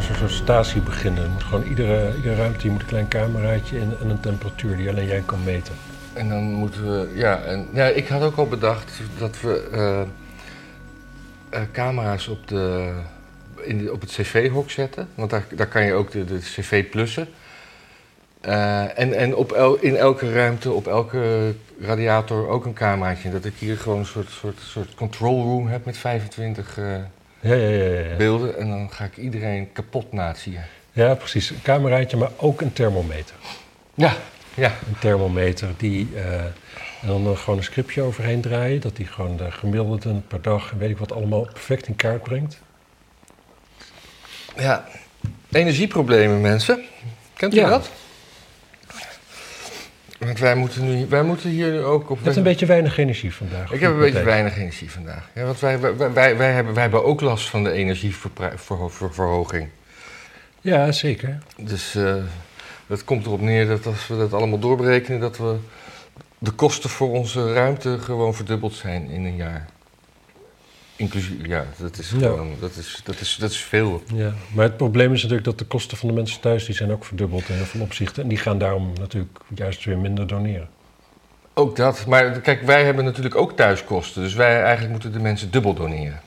gewoon zo'n statie beginnen. Moet gewoon iedere, iedere ruimte moet een klein cameraatje in en een temperatuur die alleen jij kan meten. En dan moeten we, ja, en, ik had ook al bedacht dat we eh, eh, camera's op, de, in op het cv-hok zetten. Want daar, daar kan je ook de, de cv plussen. Eh, en en op el- in elke ruimte, op elke radiator ook een cameraatje. Dat ik hier gewoon een soort, soort, soort control room heb met 25 eh, Ja, ja, ja. beelden. En dan ga ik iedereen kapot nazien. Ja, precies. Een cameraatje, maar ook een thermometer. Ja, ja. Een thermometer die... eh, en dan er gewoon een scriptje overheen draaien. Dat die gewoon de gemiddelden per dag en weet ik wat allemaal perfect in kaart brengt. Ja, energieproblemen mensen. Kent u Ja. dat? Want wij moeten, nu, wij moeten hier nu ook op... Je hebt een beetje weinig energie vandaag. ik heb een beetje weinig energie vandaag. Ja, want wij, wij, wij, wij hebben, wij hebben ook last van de energieverhoging. Ja, zeker. Dus eh, dat komt erop neer dat als we dat allemaal doorberekenen... dat we de kosten voor onze ruimte gewoon verdubbeld zijn in een jaar. Inclusief, ja, dat is Ja. gewoon, dat is, dat is, dat is veel. Ja, maar het probleem is natuurlijk dat de kosten van de mensen thuis... die zijn ook verdubbeld in heel veel opzichten. En die gaan daarom natuurlijk juist weer minder doneren. Ook dat. Maar kijk, wij hebben natuurlijk ook thuiskosten. Dus wij eigenlijk moeten de mensen dubbel doneren.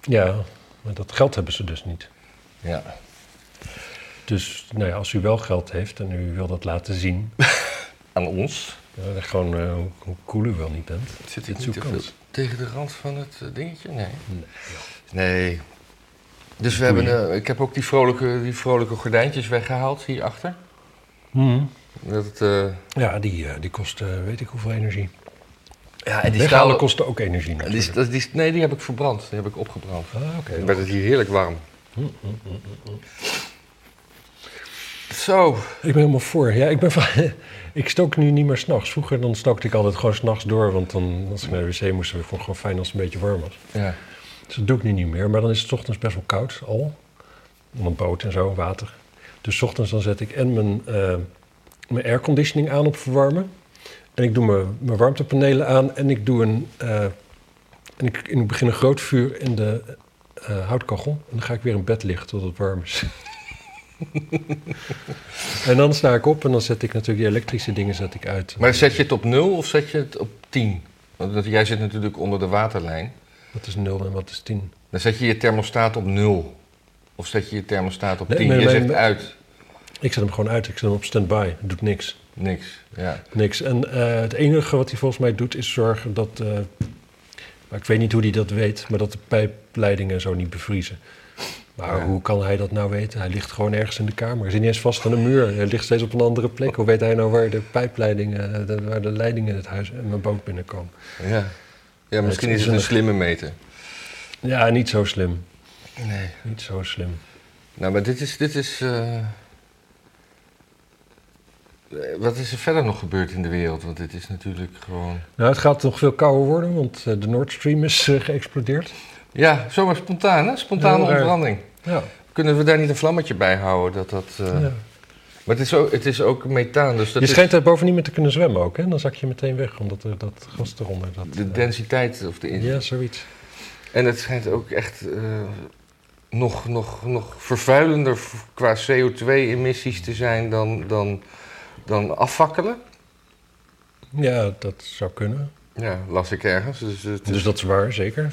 Ja, maar dat geld hebben ze dus niet. Ja. Dus nou ja, als u wel geld heeft en u wil dat laten zien... Aan ons. Ja, gewoon eh, hoe- cool u wel niet bent. Zit Dit ik tegen de rand van het eh, dingetje? Nee. Nee, Nee. Dus we hebben, eh, ik heb ook die vrolijke, die vrolijke gordijntjes weggehaald hierachter. Mhm. Dat het, eh, Ja, die, eh, die kost weet ik hoeveel energie. ja, en die stalen... kostte ook energie natuurlijk. die, nee, die heb ik verbrand. Die heb ik opgebrand. Ah, oké. Dan werd het hier heerlijk warm. Hm, hm, hm, hm, hm. Zo. Ik ben helemaal voor. Ja, ik, ben van, ik stook nu niet meer s'nachts. Vroeger dan stookte ik altijd gewoon s'nachts door. Want dan, als ik naar de wc moest, vond ik het gewoon fijn als het een beetje warm was. Ja. Dus dat doe ik nu niet meer. Maar dan is het 's ochtends best wel koud al. Om een boot en zo, water. Dus 's ochtends dan zet ik en mijn, eh, mijn airconditioning aan op verwarmen. En ik doe mijn, mijn warmtepanelen aan. En ik doe een... eh, en ik, en ik begin een groot vuur in de eh, houtkachel. En dan ga ik weer in bed liggen tot het warm is. en dan sta ik op en dan zet ik natuurlijk die elektrische dingen zet ik uit. Maar zet je het op 0 of zet je het op 10? Want jij zit natuurlijk onder de waterlijn. Wat is 0 en wat is 10? Dan zet je je thermostaat op 0. Of zet je je thermostaat op Nee, 10. nee, je zegt nee. uit. Ik zet hem gewoon uit. Ik zet hem op standby. Het doet niks. Niks. Ja. Niks. En eh, het enige wat hij volgens mij doet is zorgen dat. eh, maar ik weet niet hoe hij dat weet, maar dat de pijpleidingen zo niet bevriezen. Maar Ja. hoe kan hij dat nou weten? Hij ligt gewoon ergens in de kamer. Hij zit niet eens vast aan de muur. Hij ligt steeds op een andere plek. Hoe weet hij nou waar de pijpleidingen, de, waar de leidingen in het huis en mijn boot binnenkomen? Ja. Ja, misschien is het een slimme meter. Ja, niet zo slim. Nee. Niet zo slim. Nou, maar dit is. Dit is eh, eh, Wat is er verder nog gebeurd in de wereld? Want dit is natuurlijk gewoon. Nou, het gaat nog veel kouder worden, want eh, de Nord Stream is eh, geëxplodeerd. Ja, zomaar spontaan, hè? Spontane ontbranding. Ja. Kunnen we daar niet een vlammetje bij houden? Dat dat, eh, ja. Maar het is, ook, het is ook methaan, dus dat Je schijnt er boven niet meer te kunnen zwemmen ook, hè? Dan zak je meteen weg, omdat er dat gas eronder... Dat, de eh, densiteit of de ja, zoiets. En het schijnt ook echt eh, nog, nog, nog vervuilender qua CO2-emissies te zijn dan, dan, dan afvakkelen. Ja, dat zou kunnen. Ja, las ik ergens. Dus, het is- Dus dat is waar, zeker.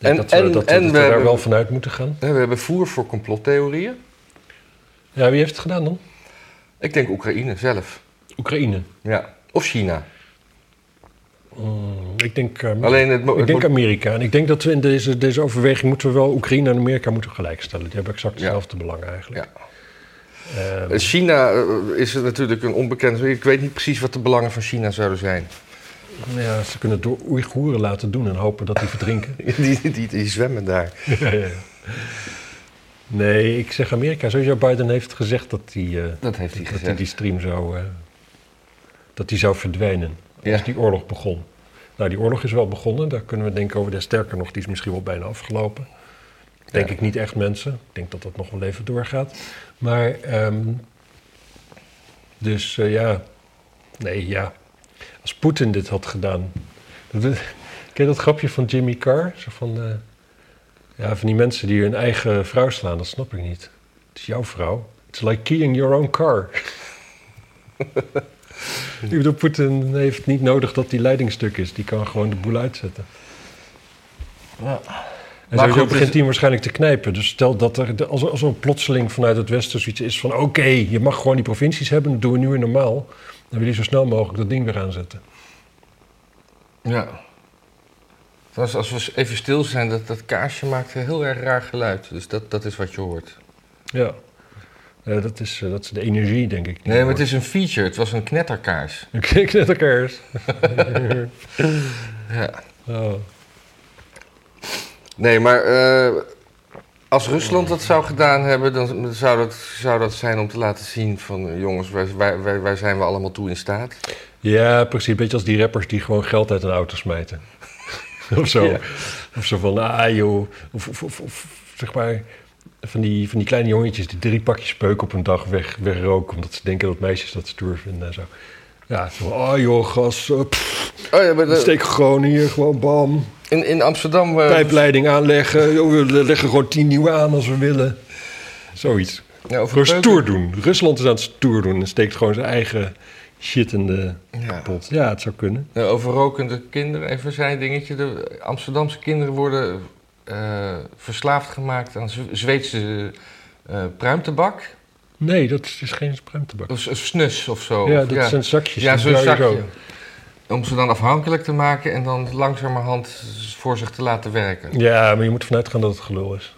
En- dat we, en- dat, en dat we we daar hebben- wel vanuit moeten gaan. we hebben voer voor complottheorieën. Ja, wie heeft het gedaan dan? Ik denk Oekraïne zelf. Oekraïne. Ja. Of China. Mm, ik denk, eh, Alleen het, ik denk Amerika. En ik denk dat we in deze, deze overweging moeten we wel Oekraïne en Amerika moeten gelijkstellen. Die hebben exact Ja. dezelfde belangen eigenlijk. Ehm, Eh, China eh, is natuurlijk een onbekend. Ik weet niet precies wat de belangen van China zouden zijn. Ja, ze kunnen het door Oeigoeren laten doen en hopen dat die verdrinken. Die, die, die zwemmen daar. ja, ja. Nee, ik zeg Amerika. Sowieso Biden heeft gezegd dat die, eh, Dat heeft hij dat die, stream zou, eh, dat die zou verdwijnen Ja. als die oorlog begon. Nou, die oorlog is wel begonnen. Daar kunnen we denken over. Sterker nog, die is misschien wel bijna afgelopen. Denk Ja. ik niet echt mensen. Ik denk dat dat nog wel even doorgaat. Maar, ehm, dus eh, ja, nee, ja. Als Poetin dit had gedaan. Ken je dat grapje van Jimmy Carr? Zo van, eh, Ja, van die mensen die hun eigen vrouw slaan, dat snap ik niet. Het is jouw vrouw. It's like keying your own car. ik bedoel, Poetin heeft niet nodig dat die leidingstuk is. Die kan gewoon de boel uitzetten. Ja. En Maar sowieso goed, begint dus- hij waarschijnlijk te knijpen. Dus stel dat er, als, er- als er een plotseling vanuit het westen zoiets is van... oké, je mag gewoon die provincies hebben, dat doen we nu weer normaal. Dan wil hij zo snel mogelijk dat ding weer aanzetten. Ja. Trouwens, als we even stil zijn, dat, dat kaarsje maakt een heel erg raar geluid. Dus dat, dat is wat je hoort. Ja, Eh, dat, is, eh, dat is de energie, denk ik. Nee, maar het is een feature. Het was een knetterkaars. Kijk net elkaar eens. Ja. Oh. Nee, maar eh, als Rusland dat zou gedaan hebben, dan zou dat, zou dat zijn om te laten zien van... eh, jongens, waar, waar, waar, waar zijn we allemaal toe in staat? Ja, precies. Beetje als die rappers die gewoon geld uit een auto smijten. of zo. Ja. Of zo van, ah joh. Of, of, of, of, zeg maar, van die, van die kleine jongetjes die drie pakjes peuk op een dag weg, wegroken. Omdat ze denken dat meisjes dat stoer vinden en zo. Ja, zo, ah joh, gas, eh, pff, Oh ja, maar de- steek gewoon hier, gewoon bam. In, in Amsterdam... eh, Pijpleiding aanleggen. We leggen gewoon tien nieuwe aan als we willen. Zoiets. ja, Gewoon stoer doen. Rusland is aan het stoer doen en steekt gewoon zijn eigen shit in de Ja. kapot. Ja, het zou kunnen. Ja, over rokende kinderen, even zijn dingetje. De Amsterdamse kinderen worden eh, verslaafd gemaakt aan Zweedse eh pruimtebak. Nee, dat is geen pruimtebak. Of s- snus of zo. Ja, dat zijn zakjes. Ja, zo'n zakje. Om ze dan afhankelijk te maken en dan langzamerhand voor zich te laten werken. Ja, maar je moet vanuit gaan dat het gelul is.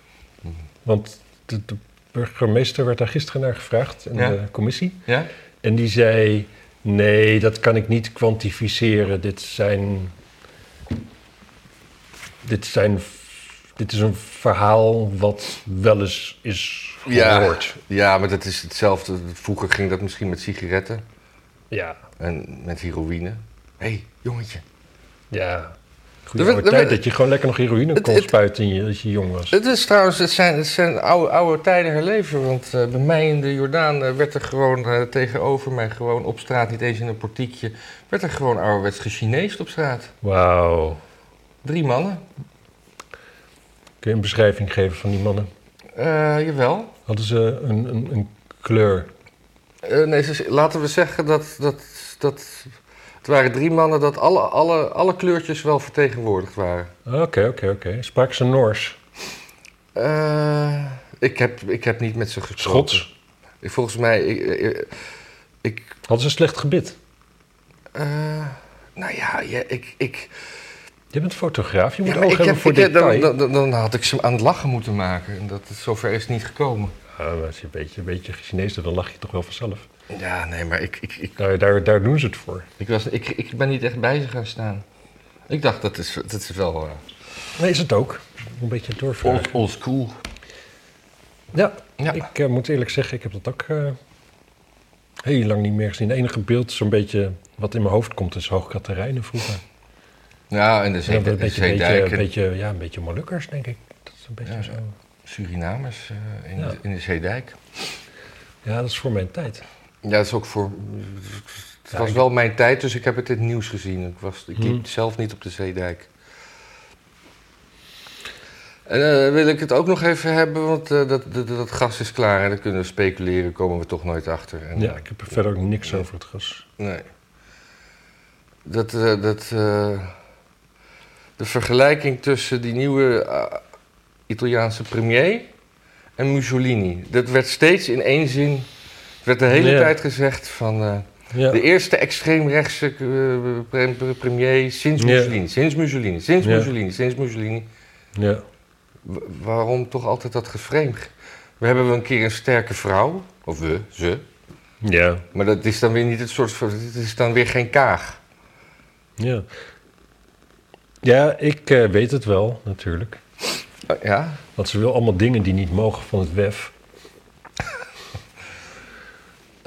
Want de, de burgemeester werd daar gisteren naar gevraagd in Ja. de commissie. Ja? En die zei: Nee, dat kan ik niet kwantificeren. Dit zijn. Dit zijn. Dit is een verhaal wat wel eens is Ja. gehoord. Ja, maar dat is hetzelfde. Vroeger ging dat misschien met sigaretten Ja, en met heroïne. Hé, hey, jongetje. ja. Goede oude tijd dat je gewoon lekker nog heroïne Het- kon het- spuiten je, als je jong was. Het is trouwens, het zijn, het zijn oude, oude tijden herleven. Want eh, bij mij in de Jordaan eh, werd er gewoon eh, tegenover mij, gewoon op straat, niet eens in een portiekje, werd er gewoon ouderwets gechineesd op straat. Wauw. Drie mannen. Kun je een beschrijving geven van die mannen? Jawel. Hadden ze een, een, een kleur? Nee, laten we zeggen dat, dat, dat het waren drie mannen dat alle, alle, alle kleurtjes wel vertegenwoordigd waren. Oké, oké, oké. Spraken ze Noors? Eh, ik, heb, ik heb niet met ze gesproken. Schots? Ik, volgens mij, ik, ik, ik Hadden ze een slecht gebit? eh, nou ja, ja ik, ik, Je bent fotograaf, je moet Ja, oog hebben heb, voor detail. dan, dan, dan had ik ze aan het lachen moeten maken. En dat, zover is niet gekomen. Ja, maar als je een beetje, een beetje Chinees dan lach je toch wel vanzelf. Ja, nee, maar ik, ik, ik, Nou, daar, daar doen ze het voor. ik, was, ik, ik ben niet echt bij ze gaan staan. Ik dacht, dat is, dat is wel eh, Nee, is het ook. Een beetje doorvragen. old, old school. Ja, Ja. ik eh, moet eerlijk zeggen, ik heb dat ook eh, heel lang niet meer gezien. Het enige beeld, zo'n beetje, wat in mijn hoofd komt, is Hoogkaterijnen vroeger. Ja, en de, zee, een de beetje, beetje, zeedijken, beetje, ja, een beetje Molukkers, denk ik. Dat is een beetje Ja. zo. Surinamers in, Ja. de, in de Zeedijk. Ja, dat is voor mijn tijd. Ja, dat is ook voor... Het Ja, was wel mijn tijd, dus ik heb het in het nieuws gezien. Ik, was, ik liep Hmm. zelf niet op de Zeedijk. En eh, wil ik het ook nog even hebben, want eh, dat, dat, dat gas is klaar en dan kunnen we speculeren, komen we toch nooit achter. En, Ja, ik heb er verder ook niks over het gas. Nee. Dat, eh, dat, de vergelijking tussen die nieuwe Italiaanse premier en Mussolini. Dat werd steeds in één zin, werd de hele Ja. tijd gezegd van eh, Ja. de eerste extreemrechtse eh, pre- pre- premier sinds Ja. Mussolini, sinds Mussolini, sinds. Mussolini, sinds Mussolini. ja. Waarom toch altijd dat geframe? We hebben een keer een sterke vrouw, of we, ze, Ja. maar dat is dan weer niet het soort van, het is dan weer geen kaag. Ja. Ja, ik eh, weet het wel, natuurlijk. Uh, Ja? Want ze wil allemaal dingen die niet mogen van het WEF.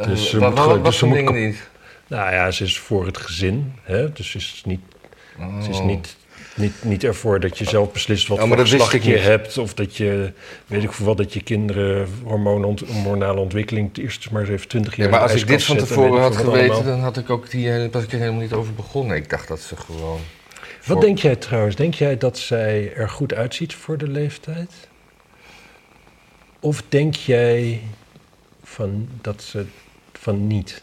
Dus ze Uh, moet wat, gewoon- wat dus ze moet niet? Nou ja, ze is voor het gezin. Hè? Dus ze is niet, ze is Oh. niet, niet, niet ervoor dat je zelf beslist wat Oh, voor geslacht je hebt. Of dat je, weet ik veel wat, dat je kinderen hormonale ontwikkeling het eerst maar eens even 20 jaar Ja, maar als ik dit van tevoren had wat geweten, allemaal. dan had ik ook die, eh, was ik er helemaal niet over begonnen. Ik dacht dat ze gewoon... Voor- Wat denk jij trouwens? Denk jij dat zij er goed uitziet voor de leeftijd? Of denk jij van dat ze van niet?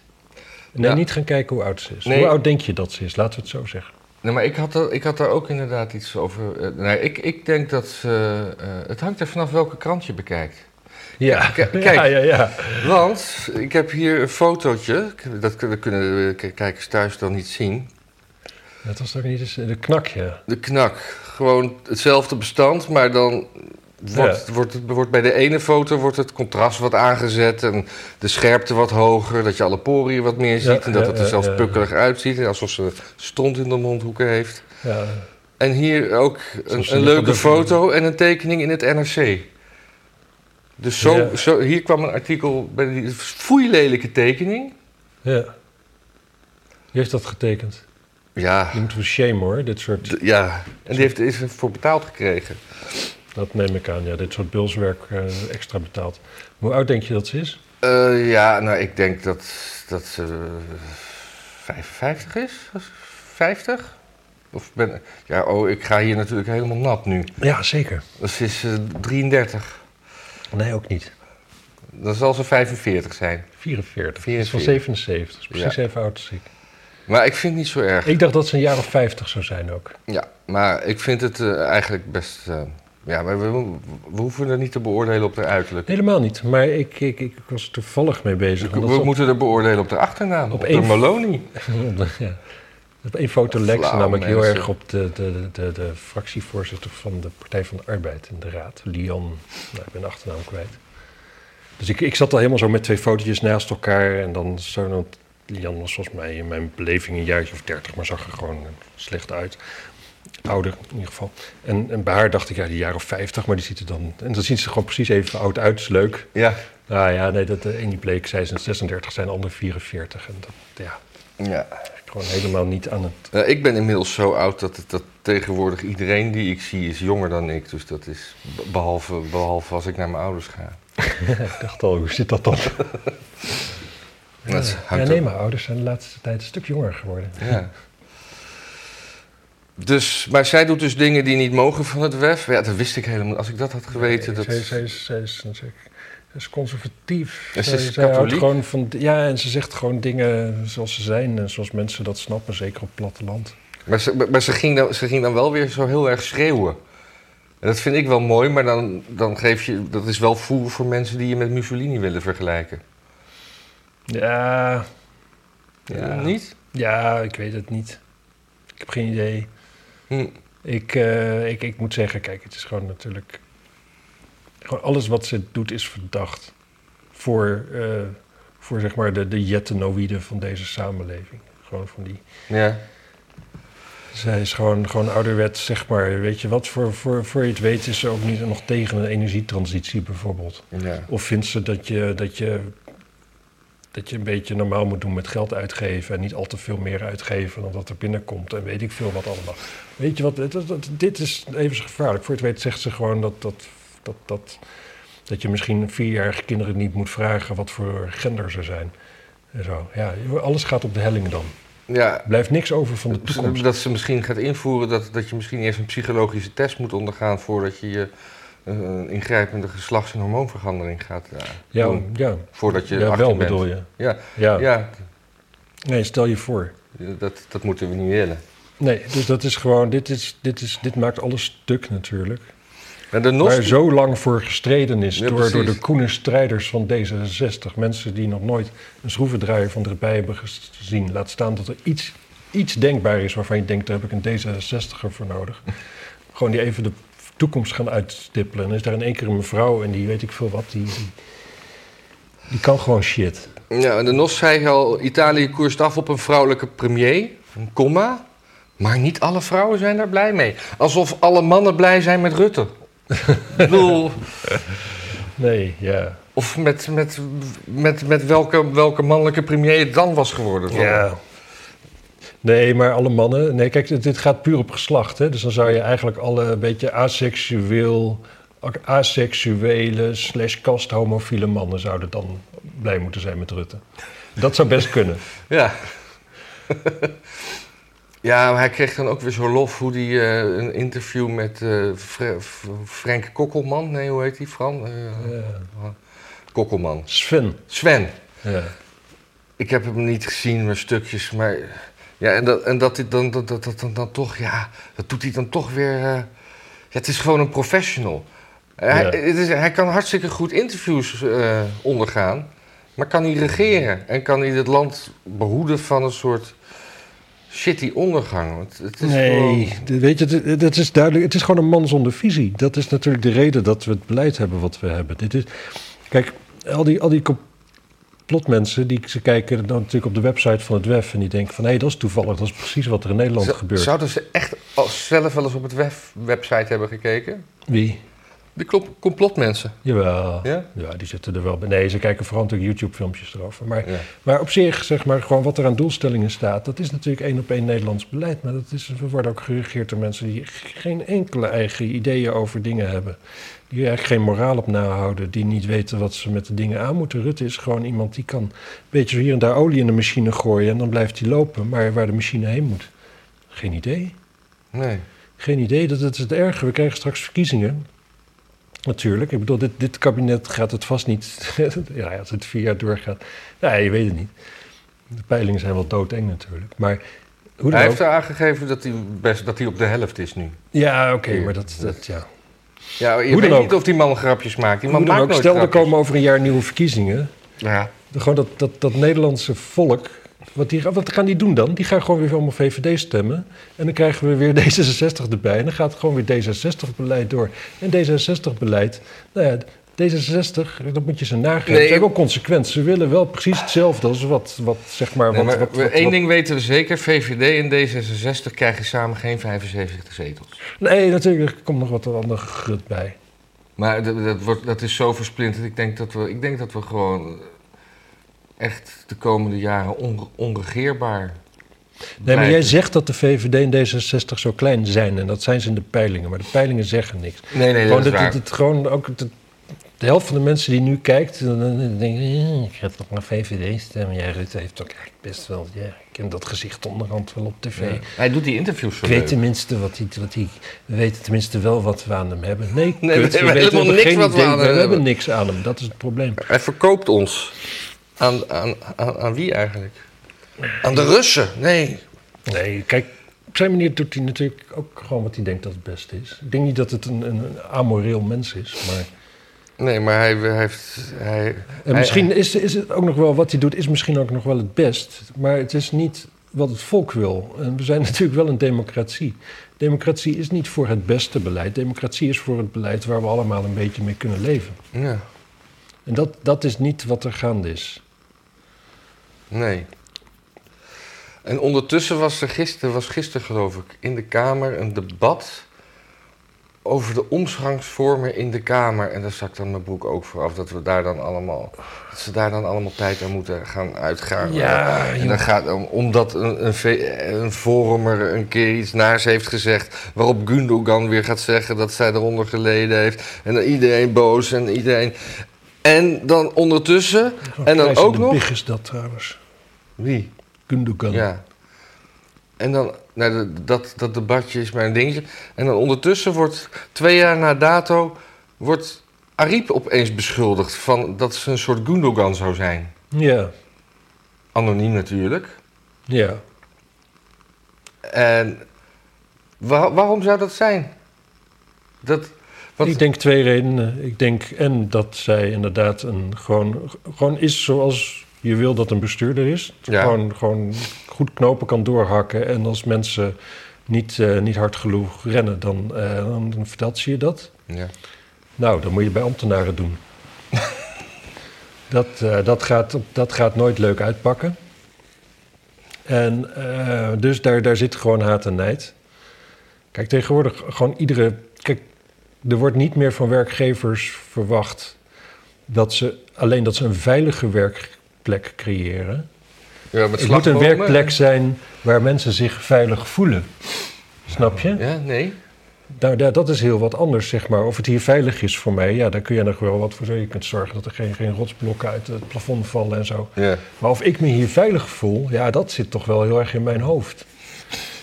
Nee, Ja. niet gaan kijken hoe oud ze is. Nee. Hoe oud denk je dat ze is? Laten we het zo zeggen. Nee, maar ik had, er, ik had daar ook inderdaad iets over. eh, nee, ik, ik denk dat ze. eh, het hangt er vanaf welke krant je bekijkt. Ja, kijk. ja, ja, ja. Want ik heb hier een fotootje. Dat, dat kunnen de kijkers thuis dan niet zien. Dat was toch niet eens de knak, ja. De knak. Gewoon hetzelfde bestand, maar dan wordt, wordt, het, wordt bij de ene foto wordt het contrast wat aangezet en de scherpte wat hoger, dat je alle poriën wat meer ziet Ja, en dat ja, het er ja, zelfs ja. pukkelig uitziet, alsof ze stront in de mondhoeken heeft. ja. En hier ook een, leuke foto en een tekening in het NRC. Dus zo, Ja. zo, hier kwam een artikel bij die foeilelijke tekening. ja. Wie heeft dat getekend? Ja, Die moeten we shame hoor, dit soort... d- ja. en die heeft is ervoor betaald gekregen. Dat neem ik aan, ja. Dit soort bulswerk eh, extra betaald. Hoe oud denk je dat ze is? Eh, ja, nou, ik denk dat, dat ze eh, 55 is. 50? Of ben, ja, oh, ik ga hier natuurlijk helemaal nat nu. Ja, zeker. Dus ze is eh, 33. Nee, ook niet. Dan zal ze 45 zijn. 44. Die is 44. van 77. Dat is precies Ja. even oud als ik. Maar ik vind het niet zo erg. Ik dacht dat ze een jaar of 50 zou zijn ook. Ja, maar ik vind het eh, eigenlijk best... ja, maar we, we hoeven er niet te beoordelen op haar uiterlijk. Helemaal niet. Maar ik, ik, ik was er toevallig mee bezig. we op- moeten er beoordelen op de achternaam. Op Op, één- de Maloney. ja. Op één foto ze Flauw, namelijk heel erg op de, de, de, de fractievoorzitter van de Partij van de Arbeid in de Raad. Lian, nou, ik ben de achternaam kwijt. Dus ik, ik zat al helemaal zo met twee fotootjes naast elkaar. En dan zo, Lian was volgens mij in mijn beleving een jaartje of dertig, maar zag er gewoon slecht uit. Ouder in ieder geval. En, en bij haar dacht ik, ja, die jaar of 50, maar die ziet er dan. En dan ziet ze gewoon precies even oud uit, is leuk. Ja. Nou ja, nee, dat de een die bleek, zij zijn 36, zijn de ander 44. En dat, ja, ja. gewoon helemaal niet aan het. Eh, ik ben inmiddels zo oud dat, het, dat tegenwoordig iedereen die ik zie is jonger dan ik. Dus dat is be- behalve, behalve als ik naar mijn ouders ga. ik dacht al, hoe zit dat dan? Dat ja, hangt nee, mijn ouders zijn de laatste tijd een stuk jonger geworden. Ja. Dus, maar zij doet dus dingen die niet mogen van het WEF. Ja, dat wist ik helemaal. Als ik dat had geweten. Nee, dat... zij, zij, is, zij, is, zij is- conservatief. En ze is zij houdt katholiek? gewoon van, ja, en ze zegt gewoon dingen zoals ze zijn. En zoals mensen dat snappen, zeker op het platteland. Maar, ze, maar ze, ging dan, ze ging dan wel weer zo heel erg schreeuwen. En dat vind ik wel mooi, maar dan, dan geef je... Dat is wel voer voor mensen die je met Mussolini willen vergelijken. Ja, ja. Niet? ja, ik weet het niet. Ik heb geen idee. Hm. Ik, eh, ik, ik moet zeggen, kijk, het is gewoon natuurlijk... Gewoon alles wat ze doet is verdacht. Voor, eh, voor zeg maar de, de jettenoïden van deze samenleving. Gewoon van die... Ja. Zij is gewoon, gewoon ouderwets, zeg maar. Weet je wat, voor, voor, voor je het weet is ze ook niet nog tegen een energietransitie bijvoorbeeld. ja. Of vindt ze dat je, dat je, dat je een beetje normaal moet doen met geld uitgeven... en niet al te veel meer uitgeven dan wat er binnenkomt en weet ik veel wat allemaal. Weet je wat, dit is even gevaarlijk. Voor het weet zegt ze gewoon dat, dat, dat, dat, dat je misschien vierjarige kinderen niet moet vragen... wat voor gender ze zijn. En zo. Ja, alles gaat op de helling dan. ja. Blijft niks over van de toekomst. Dat ze misschien gaat invoeren dat, dat je misschien eerst een psychologische test moet ondergaan... voordat je je eh, een ingrijpende geslachts- en hormoonverandering gaat eh, Ja, doen. ja. Voordat je ja 18 wel bent. bedoel je. Ja, Ja. ja. Nee, stel je voor. dat, dat moeten we niet willen. Nee, dus dat is gewoon, dit, is, dit, is, dit maakt alles stuk natuurlijk. De NOS... Waar zo lang voor gestreden is Ja, door, door de koene strijders van D66. Mensen die nog nooit een schroevendraaier van erbij hebben gezien. Laat staan dat er iets, iets denkbaar is waarvan je denkt, daar heb ik een D66er voor nodig. Gewoon die even de toekomst gaan uitstippelen. En dan is daar in één keer een mevrouw en die weet ik veel wat, die, die, die kan gewoon shit. Ja, de NOS zei al, Italië koerst af op een vrouwelijke premier, een komma. Maar niet alle vrouwen zijn daar blij mee. Alsof alle mannen blij zijn met Rutte. Ik bedoel, Nee, ja. of met, met, met, met welke, welke mannelijke premier het dan was geworden. Ja. Nee, maar alle mannen. Nee, kijk, dit, dit gaat puur op geslacht. Hè? Dus dan zou je eigenlijk alle een beetje aseksueel, aseksuele slash kasthomofiele mannen zouden dan blij moeten zijn met Rutte. Dat zou best kunnen. Ja. Ja, maar hij kreeg dan ook weer zo lof hoe hij eh, een interview met eh, Fre- Frank Kokkelman, nee, hoe heet die, Fran? Eh, Ja. Kokkelman. Sven. Sven. Ja. Ik heb hem niet gezien, maar stukjes, maar... Ja, en dat, en dat hij dan, dat, dat, dat, dan, dan toch, ja, dat doet hij dan toch weer... eh, ja, het is gewoon een professional. Hij, Ja. het is, hij kan hartstikke goed interviews eh, ondergaan, maar kan hij regeren? En kan hij het land behoeden van een soort shitty ondergang? Want Het is Nee, gewoon- weet je, het- het is duidelijk. Het is gewoon een man zonder visie. Dat is natuurlijk de reden dat we het beleid hebben wat we hebben. Dit is, kijk, al die, al die complotmensen, die ze kijken dan natuurlijk op de website van het WEF en die denken van, hé, dat is toevallig, dat is precies wat er in Nederland Z- gebeurt. Zouden ze echt zelf wel eens op het web, website hebben gekeken? Wie? Klop- complotmensen. Jawel. Ja? Ja, die zitten er wel bij. Nee, ze kijken vooral natuurlijk YouTube-filmpjes erover. Maar, Ja. maar op zich, zeg maar, gewoon wat er aan doelstellingen staat, dat is natuurlijk één op één Nederlands beleid. Maar dat is, we worden ook geregeerd door mensen die geen enkele eigen ideeën over dingen hebben. Die eigenlijk geen moraal op nahouden, die niet weten wat ze met de dingen aan moeten. Rutte is gewoon iemand die kan een beetje hier en daar olie in de machine gooien en dan blijft hij lopen. Maar waar de machine heen moet, geen idee. Nee. Geen idee, dat, is het erge. We krijgen straks verkiezingen. Natuurlijk. Ik bedoel, dit, dit kabinet gaat het vast niet... ja, als het vier jaar doorgaat. Nou, je weet het niet. De peilingen zijn wel doodeng natuurlijk. Maar Hij heeft aangegeven dat hij, best, dat hij op de helft is nu. Ja, oké, maar dat... dat ja. Ja, je Hoe dan weet ook. niet of die man grapjes maakt. Die man Hoe dan maakt ook, nooit stel er grapjes. komen over een jaar nieuwe verkiezingen. Ja. Gewoon dat, dat, dat Nederlandse volk... Wat, die, wat gaan die doen dan? Die gaan gewoon weer allemaal VVD stemmen. En dan krijgen we weer D66 erbij. En dan gaat gewoon weer D66-beleid door. En D66-beleid... Nou ja, D66, dat moet je ze nageven. Nee, Ze zijn wel consequent. Ze willen wel precies hetzelfde als wat, wat zeg maar... Nee, wat, maar wat, we- wat- één wat- ding weten we zeker. VVD en D66 krijgen samen geen 75 zetels. Nee, natuurlijk, er komt nog wat ander grut bij. Maar dat, dat, wordt, dat is zo versplinterd. Ik denk dat we, ik denk dat we gewoon echt de komende jaren onre- onregeerbaar Nee, maar jij zegt dat de VVD en D66 zo klein zijn. En dat zijn ze in de peilingen. Maar de peilingen zeggen niks. Nee, nee, gewoon, dat is waar. dat- het- gewoon ook de, de helft van de mensen die nu kijkt, dan eh, ik ga toch naar VVD stemmen. Ja, Rutte heeft ook eigenlijk best wel, ja, ik ken dat gezicht onderhand wel op tv. Ja. Hij doet die interviews zo Ik weet leuk. tenminste wat hij, wat hij, we weten tenminste wel wat we aan hem hebben. Nee, Nee, we kut, hebben weten helemaal niks wat we aan hem We hebben hebben. niks aan hem, dat is het probleem. Hij verkoopt ons. Aan, aan, aan, aan wie eigenlijk? Aan de Russen? Nee. Nee, kijk, op zijn manier doet hij natuurlijk ook gewoon wat hij denkt dat het beste is. Ik denk niet dat het een, een amoreel mens is, maar... Nee, maar hij, hij heeft... Hij, En hij- misschien is, is het ook nog wel, wat hij doet, is misschien ook nog wel het best. Maar het is niet wat het volk wil. En we zijn natuurlijk wel een democratie. Democratie is niet voor het beste beleid. Democratie is voor het beleid waar we allemaal een beetje mee kunnen leven. Ja, En dat, dat is niet wat er gaande is. nee. En ondertussen was er gisteren, was gisteren geloof ik, in de Kamer een debat over de omgangsvormen in de Kamer. En daar ik dan mijn boek ook voor af, dat we daar dan allemaal, dat ze daar dan allemaal tijd aan moeten gaan uitgaan. Ja, en dan gaat om, omdat een, een, een forumer een keer iets naars heeft gezegd, waarop Gundogan weer gaat zeggen dat zij eronder geleden heeft. En dan iedereen boos en iedereen. En dan ondertussen, en dan ook nog. Big is dat trouwens. Wie? Gundogan. Ja. En dan, nou, dat- dat, dat debatje is mijn dingetje. En dan ondertussen wordt, twee jaar na dato, wordt Ariep opeens beschuldigd van dat ze een soort Gundogan zou zijn. Ja, Anoniem natuurlijk. ja. En wa- waarom zou dat zijn? Dat, wat, Ik denk twee redenen. Ik denk en dat zij inderdaad een gewoon, gewoon is zoals je wil dat een bestuurder is. Ja. Gewoon, gewoon goed knopen kan doorhakken. En als mensen niet, eh, niet hard genoeg rennen, dan, eh, dan, dan vertelt ze je dat. ja. Nou, dat moet je bij ambtenaren doen. dat, eh, dat, gaat, dat gaat nooit leuk uitpakken. En dus daar, daar zit gewoon haat en nijd. Kijk, tegenwoordig gewoon iedere... Kijk, er wordt niet meer van werkgevers verwacht... dat ze alleen dat ze een veilige werkplek creëren. ja met Het moet een werkplek zijn waar mensen zich veilig voelen. Snap je? Ja, nee. Nou, ja, dat is heel wat anders, zeg maar. Of het hier veilig is voor mij, ja, daar kun je nog wel wat voor zorgen. Je kunt zorgen dat er geen, geen rotsblokken uit het plafond vallen en zo. Ja. Maar of ik me hier veilig voel, ja, dat zit toch wel heel erg in mijn hoofd.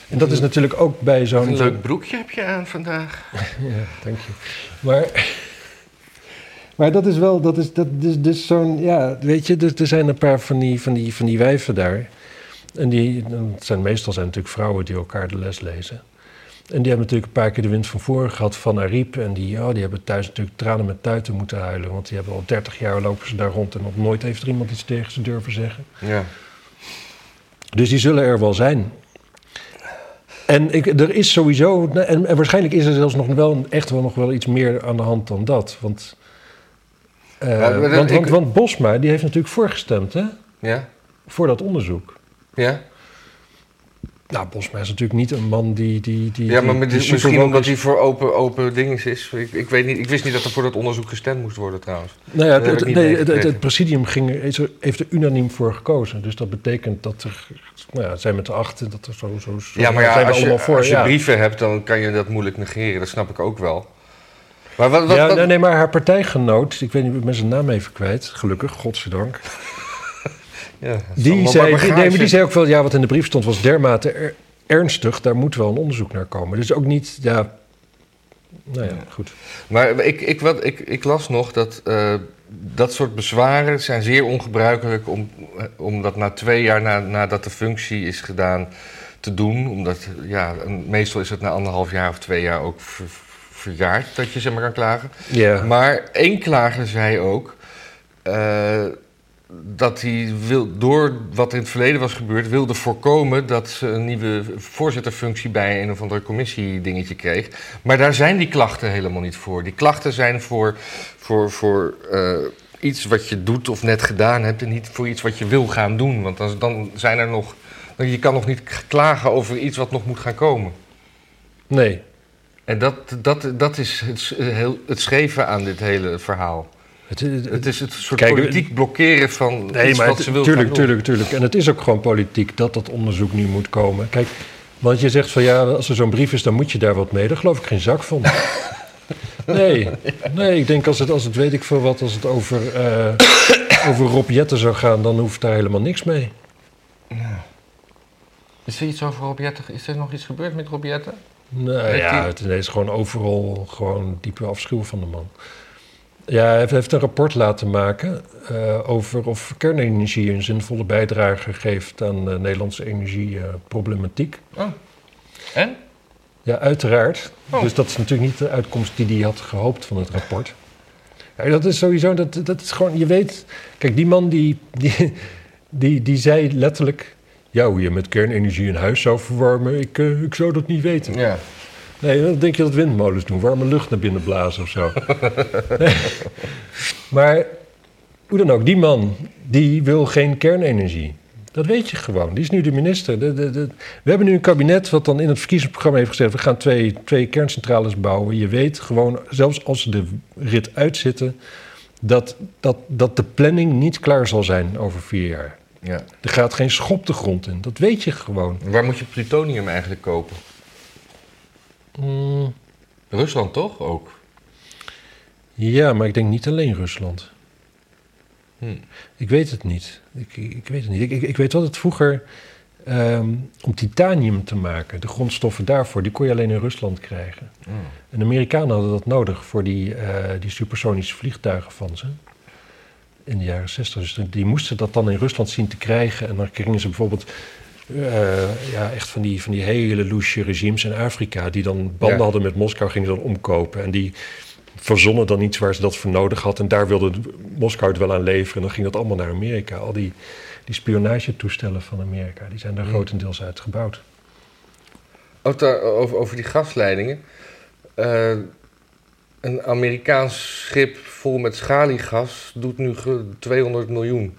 En dat is natuurlijk ook bij zo'n... Een leuk broekje heb je aan vandaag. Ja, dank je. Maar, maar dat is wel, dat is, dat is dus zo'n, ja, weet je, er, er zijn een paar van die, van, die, van die wijven daar. En die, het zijn meestal zijn natuurlijk vrouwen die elkaar de les lezen. En die hebben natuurlijk een paar keer de wind van voren gehad van Ariep. En die, oh, die hebben thuis natuurlijk tranen met tuiten moeten huilen. Want die hebben al 30 jaar lopen ze daar rond en nog nooit heeft er iemand iets tegen ze durven zeggen. Ja. Dus die zullen er wel zijn. En ik, er is sowieso, en, en waarschijnlijk is er zelfs nog wel echt wel nog wel iets meer aan de hand dan dat. Want, eh, want, Bosma, die heeft natuurlijk voorgestemd, hè? Ja? Voor dat onderzoek. Ja? Nou, Bosma is natuurlijk niet een man die... die, die Ja, maar die- die misschien omdat hij voor open, open dingen is. Ik, ik, weet niet, ik wist niet dat er voor dat onderzoek gestemd moest worden trouwens. Nou ja, het, nee, het, presidium ging, heeft er unaniem voor gekozen. Dus dat betekent dat er... Nou ja, zijn met de achten, dat er zo... zo, zo Ja, maar ja, als je, allemaal voor. als je ja. brieven hebt, dan kan je dat moeilijk negeren. Dat snap ik ook wel. Maar wat... wat, ja, wat- nee, nee, maar haar partijgenoot, ik weet niet, ik ben zijn naam even kwijt, gelukkig, godzijdank. ja, Die zei, die, bagage. nee, maar die zei ook wel, ja, wat in de brief stond was dermate er- ernstig, daar moet wel een onderzoek naar komen. Dus ook niet, ja, nou ja, goed. Maar ik, ik, wat, ik, ik las nog dat eh, dat soort bezwaren zijn zeer ongebruikelijk om, eh, om dat na twee jaar na, nadat de functie is gedaan te doen. Omdat ja, meestal is het na anderhalf jaar of twee jaar ook ver- verjaard dat je zeg maar kan klagen. Ja, Maar één klager zei ook eh, dat hij wil, door wat in het verleden was gebeurd, wilde voorkomen dat ze een nieuwe voorzitterfunctie bij een of andere commissie dingetje kreeg. Maar daar zijn die klachten helemaal niet voor. Die klachten zijn voor, voor, voor eh, iets wat je doet of net gedaan hebt en niet voor iets wat je wil gaan doen. Want dan, dan zijn er nog. Je kan nog niet klagen over iets wat nog moet gaan komen. nee. En dat, dat, dat is het, s- heel, het scheve aan dit hele verhaal. Het, het- Het is het soort Kijk, politiek blokkeren van nee, iets maar wat het- ze wil tuurlijk, gaan doen. tuurlijk, tuurlijk. En het is ook gewoon politiek dat dat onderzoek nu moet komen. Kijk, want je zegt van ja, als er zo'n brief is, dan moet je daar wat mee. Daar geloof ik geen zak van. Nee, nee ik denk als het, als het weet ik veel wat, als het over, eh, over Rob Jetten zou gaan, dan hoeft daar helemaal niks mee. Is er iets over Rob Jetten? Is er nog iets gebeurd met Rob Jetten? Nou ja, hij- het is gewoon overal gewoon diepe afschuw van de man. Ja, hij heeft, heeft een rapport laten maken eh, over of kernenergie een zinvolle bijdrage geeft aan de Nederlandse energieproblematiek. Oh. En? ja, uiteraard. Oh. Dus dat is natuurlijk niet de uitkomst die hij had gehoopt van het rapport. Ja, dat is sowieso, dat, dat is gewoon, je weet... Kijk, die man die, die, die, die zei letterlijk... Ja, hoe je met kernenergie een huis zou verwarmen, ik, eh, ik zou dat niet weten. Ja. Nee, dan denk je dat windmolens doen. Warme lucht naar binnen blazen of zo. Nee. Maar hoe dan ook, die man die wil geen kernenergie. Dat weet je gewoon. Die is nu de minister. De, de, de- We hebben nu een kabinet wat dan in het verkiezingsprogramma heeft gezegd... we gaan twee, twee kerncentrales bouwen. Je weet gewoon, zelfs als ze de rit uitzitten... Dat, dat, dat de planning niet klaar zal zijn over vier jaar. Ja. Er gaat geen schop de grond in. Dat weet je gewoon. Waar moet je plutonium eigenlijk kopen? Mm, Rusland toch ook? Ja, maar ik denk niet alleen Rusland. Hm. Ik weet het niet. Ik, ik, weet het niet. Ik, ik, ik weet wel dat vroeger ehm, om titanium te maken, de grondstoffen daarvoor, die kon je alleen in Rusland krijgen. Oh. En de Amerikanen hadden dat nodig voor die, eh, die supersonische vliegtuigen van ze. In de jaren 60. Dus die moesten dat dan in Rusland zien te krijgen. En dan gingen ze bijvoorbeeld eh, ja, echt van die, van die hele loesje regimes in Afrika. die dan banden Ja. hadden met Moskou, gingen ze dan omkopen. En die verzonnen dan iets waar ze dat voor nodig had. En daar wilde Moskou het wel aan leveren. En dan ging dat allemaal naar Amerika. Al die, die spionagetoestellen van Amerika, die zijn daar Hmm. grotendeels uit gebouwd. Over, over die gasleidingen. Eh, een Amerikaans schip vol met schaliegas doet nu ge- 200 miljoen.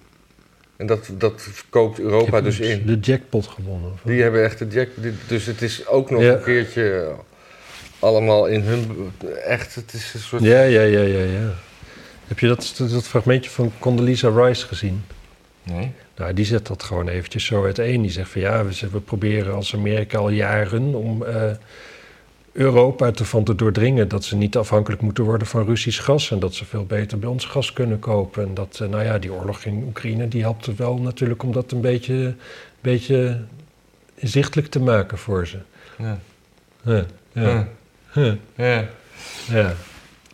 En dat, dat koopt Europa dus in. De jackpot gewonnen. of? Die hebben echt de jack. die- Dus het is ook nog Ja. een keertje allemaal in hun. Echt, het is een soort. Ja, ja, ja, ja, ja. Heb je dat, dat, dat fragmentje van Condoleezza Rice gezien? Nee. Nou, die zet dat gewoon eventjes zo uiteen. Die zegt van ja, we, we proberen als Amerika al jaren om eh, Europa ervan te doordringen dat ze niet afhankelijk moeten worden van Russisch gas en dat ze veel beter bij ons gas kunnen kopen. En dat, eh, nou ja, die oorlog in Oekraïne, die helpt er wel natuurlijk om dat een beetje, beetje inzichtelijk te maken voor ze. Ja. Ja, huh, Ja. ja.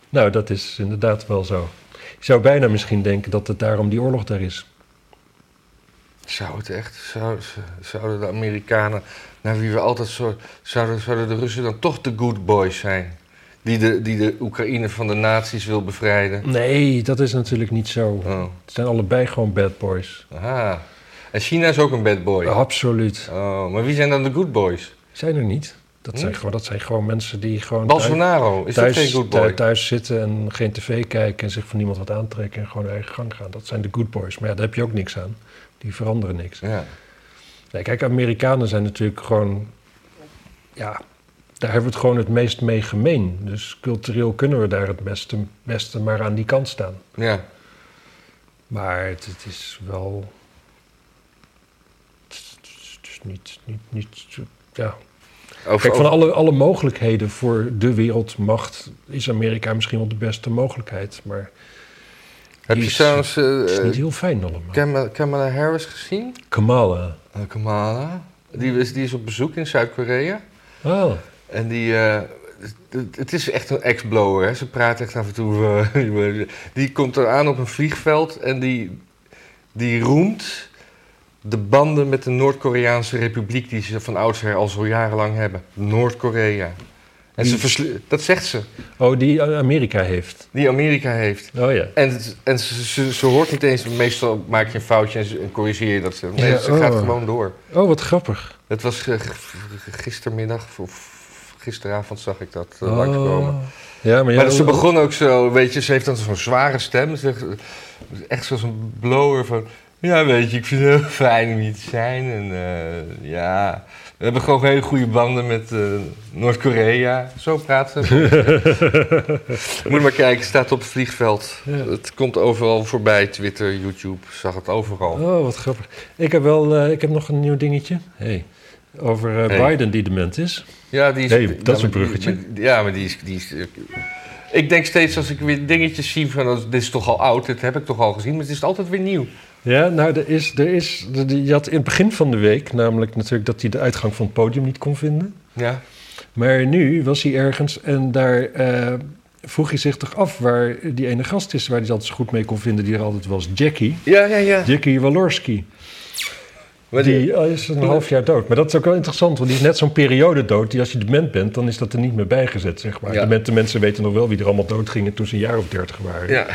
Nou, dat is inderdaad wel zo. Je zou bijna misschien denken dat het daarom die oorlog daar is. Zou het echt? Zou, zouden de Amerikanen, naar wie we altijd zo. Zouden, zouden de Russen dan toch de good boys zijn? Die de, die de Oekraïne van de nazi's wil bevrijden? Nee, dat is natuurlijk niet zo. Oh. Het zijn allebei gewoon bad boys. Aha. En China is ook een bad boy. Absoluut. Oh, maar wie zijn dan de good boys? Zijn er niet. Dat zijn, Niet? gewoon, dat zijn gewoon mensen die gewoon thuis, Bolsonaro, is dat thuis, geen good boy? thu- thuis zitten en geen tv kijken en zich van niemand wat aantrekken en gewoon hun eigen gang gaan. Dat zijn de good boys. Maar ja, daar heb je ook niks aan. Die veranderen niks. Ja. Nee, kijk, Amerikanen zijn natuurlijk gewoon. Ja, daar hebben we het gewoon het meest mee gemeen. Dus cultureel kunnen we daar het beste, beste maar aan die kant staan. ja. Maar het, het is wel. Het is, niet, niet, niet. Ja. Over, Kijk, van alle, alle mogelijkheden voor de wereldmacht is Amerika misschien wel de beste mogelijkheid. Maar heb je is- trouwens is niet eh, heel fijn allemaal. Kamala, Kamala Harris gezien? Kamala. Kamala. Die is, die is op bezoek in Zuid-Korea. Oh, En die, eh, het- is echt een ex-blower. hè. Ze praat echt af en toe. eh, die komt er aan op een vliegveld en die, die roemt de banden met de Noord-Koreaanse republiek die ze van oudsher al zo jarenlang hebben. Noord-Korea. En Die- dat zegt ze, oh die Amerika heeft. die Amerika heeft. Oh ja. En, en ze, ze, ze hoort niet eens, meestal maak je een foutje en, corrigeer je dat. Ze, nee, Ja, ze gaat oh. gewoon door. Oh, wat grappig. Het was eh, gistermiddag, of gisteravond zag ik dat eh, langskomen. Oh. Ja, maar, ja, Maar ze begon ook zo, weet je, ze heeft dan zo'n zware stem. Ze echt zoals een blower van... Ja, weet je, ik vind het heel fijn om hier te zijn. En eh, ja, we hebben gewoon hele goede banden met eh, Noord-Korea. Zo praat ze. Moet maar kijken, staat op het vliegveld. Ja. Het komt overal voorbij, Twitter, YouTube, zag het overal. Oh, wat grappig. Ik heb wel, eh, ik heb nog een nieuw dingetje. Hey. Over eh, Hey. Biden die dement is. Ja, die is, dat is een die- bruggetje. ja, maar die is, die is... Ik denk steeds als ik weer dingetjes zie van... oh, dit is toch al oud, dit heb ik toch al gezien. Maar het is altijd weer nieuw. Ja, nou, er is, er is, je had in het begin van de week namelijk natuurlijk dat hij de uitgang van het podium niet kon vinden. Ja, Maar nu was hij ergens en daar eh, vroeg hij zich toch af waar die ene gast is waar hij altijd zo goed mee kon vinden, die er altijd was, Jackie. ja, ja. ja. Jackie Walorski. Maar Die oh, is een half jaar dood. Maar dat is ook wel interessant, want die is net zo'n periode dood. Die als je dement bent, dan is dat er niet meer bijgezet, zeg maar. Ja. Demente mensen weten nog wel wie er allemaal dood gingen toen ze een jaar of dertig waren. Ja.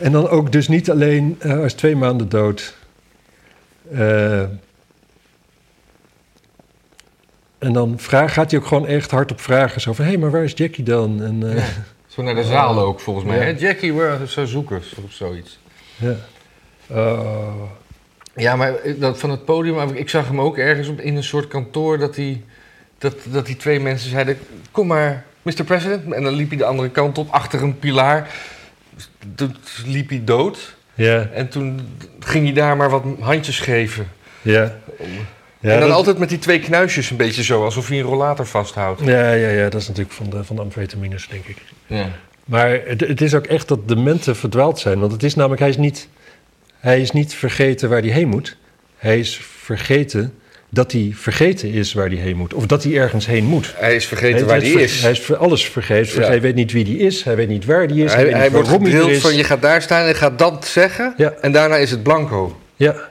En dan ook dus niet alleen, eh, hij is twee maanden dood. Eh, en dan vraag, gaat hij ook gewoon echt hard op vragen. Zo van, hé, maar waar is Jackie dan? En, eh, Zo naar de zaal ook, volgens mij. Hè? Jackie, waar zo zoekers of zoiets. ja. Oh, Ja, maar dat van het podium, ik zag hem ook ergens op, in een soort kantoor dat hij, dat, dat die twee mensen zeiden: Kom maar, Mr. President. En dan liep hij de andere kant op, achter een pilaar. Toen liep hij dood. ja, En toen ging hij daar maar wat handjes geven. ja. Ja, en dan dat- altijd met die twee knuisjes een beetje zo, alsof hij een rollator vasthoudt. ja, ja, ja, dat is natuurlijk van de, van de amfetamines, denk ik. Ja. Maar het, het is ook echt dat dementen verdwaald zijn. Want het is namelijk, hij is niet, hij is niet vergeten waar hij heen moet. Hij is vergeten dat hij vergeten is waar hij heen moet. Of dat hij ergens heen moet. Hij is vergeten hij, waar hij ver- is. Hij is alles vergeten. Ja. Hij weet niet wie hij is. Hij weet niet waar hij is. Hij, wordt gedrild van je gaat daar staan en gaat dat zeggen. Ja. En daarna is het blanco. Ja,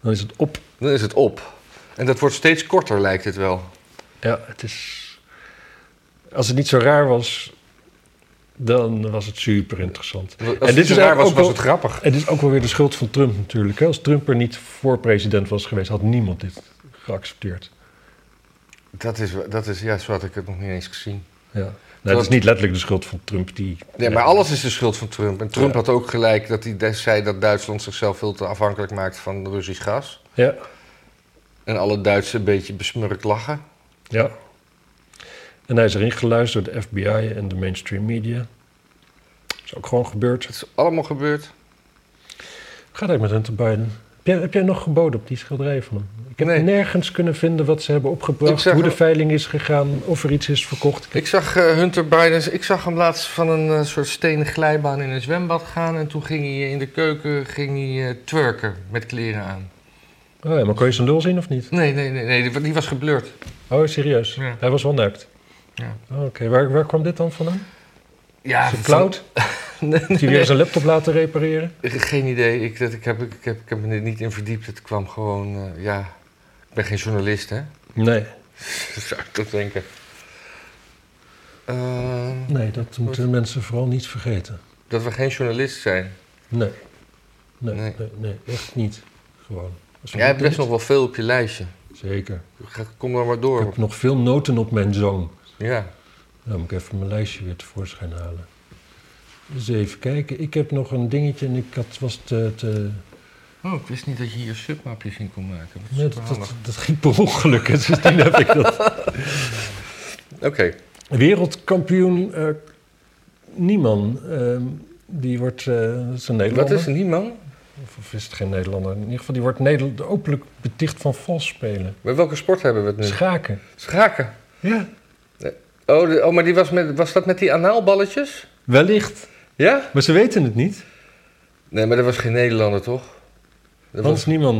dan is het op. Dan is het op. En dat wordt steeds korter, lijkt het wel. Ja, het is... Als het niet zo raar was, dan was het super interessant. Als En en dit dit is raar ook was, wel- was het grappig. Het is ook wel weer de schuld van Trump natuurlijk. Als Trump er niet voor president was geweest, had niemand dit geaccepteerd. Dat is, dat is, ja, zo had ik het nog niet eens gezien. Ja. Nou, het is niet letterlijk de schuld van Trump. Die, Nee, maar alles is de schuld van Trump. En Trump Ja. had ook gelijk dat hij zei dat Duitsland zichzelf veel te afhankelijk maakt van Russisch gas. Ja, En alle Duitsers een beetje besmurkt lachen. ja. En hij is erin geluisterd door de FBI en de mainstream media. Dat is ook gewoon gebeurd. Het is allemaal gebeurd. Gaat eigenlijk met Hunter Biden? Heb jij, heb jij nog geboden op die schilderij van hem? Ik heb Nee. nergens kunnen vinden wat ze hebben opgebracht, zag hoe de veiling is gegaan, of er iets is verkocht. Ik zag eh, Hunter Biden, ik zag hem laatst van een eh, soort stenen glijbaan in een zwembad gaan. En toen ging hij in de keuken ging hij, eh, twerken met kleren aan. Oh ja, maar kon je zijn lul zien of niet? Nee, nee, nee, nee die, die was geblurred. Oh, serieus? Ja. Hij was wel naakt? Ja. Oh, Oké, waar, waar kwam dit dan vandaan? Ja, Is het cloud? Nee, Heeft hij weer zijn laptop laten repareren? Geen idee. Ik, dat, ik, heb, ik, heb, ik heb me er niet in verdiept. Het kwam gewoon, eh, ja... Ik ben geen journalist, hè? Nee. Zou ik toch denken. Eh, Nee, dat moeten mensen vooral niet vergeten. dat we geen journalist zijn. Nee. Nee, Nee. nee, nee, echt niet. Gewoon. Jij hebt best nog wel veel op je lijstje. Zeker. Kom maar maar Ik door. heb nog veel noten op mijn zoon. Ja. Nou, moet ik even mijn lijstje weer tevoorschijn halen. Dus even kijken. Ik heb nog een dingetje en ik had, was te... te Oh, ik wist niet dat je hier submapjes in kon maken. Dat is nee, dat, dat, dat ging per ongeluk. Dus toen heb ik dat. Oké. Wereldkampioen eh Nieman. ehm, die wordt... eh dat is een Wat Nederlander. is er niet, man? Of, of is het geen Nederlander? In ieder geval, die wordt Nederland openlijk beticht van vals spelen. Bij welke sport hebben we het nu? Schaken. Schaken. Ja. Oh, de- oh maar die was, met, was dat met die anaalballetjes? Wellicht. Ja? Maar ze weten het niet. Nee, maar dat was geen Nederlander, toch? Dat Hans was,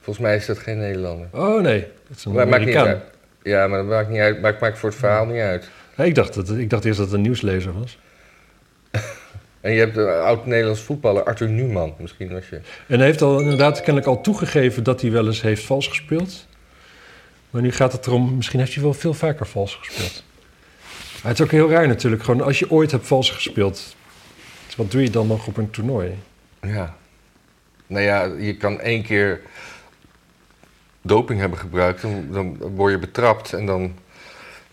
volgens mij is dat geen Nederlander. Oh nee, het is een Maar maakt niet Amerikaan. uit. Ja, maar dat maakt niet uit. Maar maakt voor het verhaal niet uit. Ja, ik, dacht dat, ik dacht eerst dat het een nieuwslezer was. En je hebt een oud-Nederlands voetballer, Arthur Newman. Misschien was je... En hij heeft al inderdaad kennelijk al toegegeven dat hij wel eens heeft vals gespeeld. Maar nu gaat het erom, misschien heeft hij wel veel vaker vals gespeeld. Maar het is ook heel raar natuurlijk, gewoon als je ooit hebt vals gespeeld, wat doe je dan nog op een toernooi? Ja. Nou ja, je kan één keer doping hebben gebruikt. Dan, dan word je betrapt en dan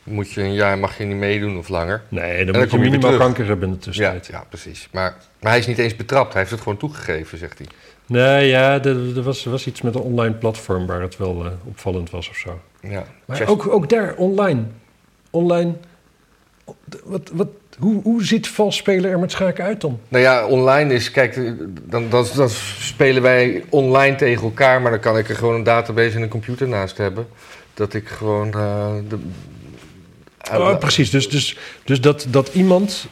moet je een jaar mag je niet meedoen of langer. Nee, dan, dan moet je minimaal kanker hebben in de Ja, tussentijd. ja, precies. Maar, maar hij is niet eens betrapt. Hij heeft het gewoon toegegeven, zegt hij. Nee, ja, er, er was, was iets met een online platform waar het wel eh, opvallend was of zo. Ja. Maar Chess- ook, ook daar, online. Online, wat, wat, hoe, hoe ziet vals spelen er met schaken uit dan? Nou ja, online is, kijk, eh, dan, dan, dan spelen wij online tegen elkaar, maar dan kan ik er gewoon een database en een computer naast hebben. Dat ik gewoon eh, de. Oh, precies, dus, dus, dus dat, dat iemand,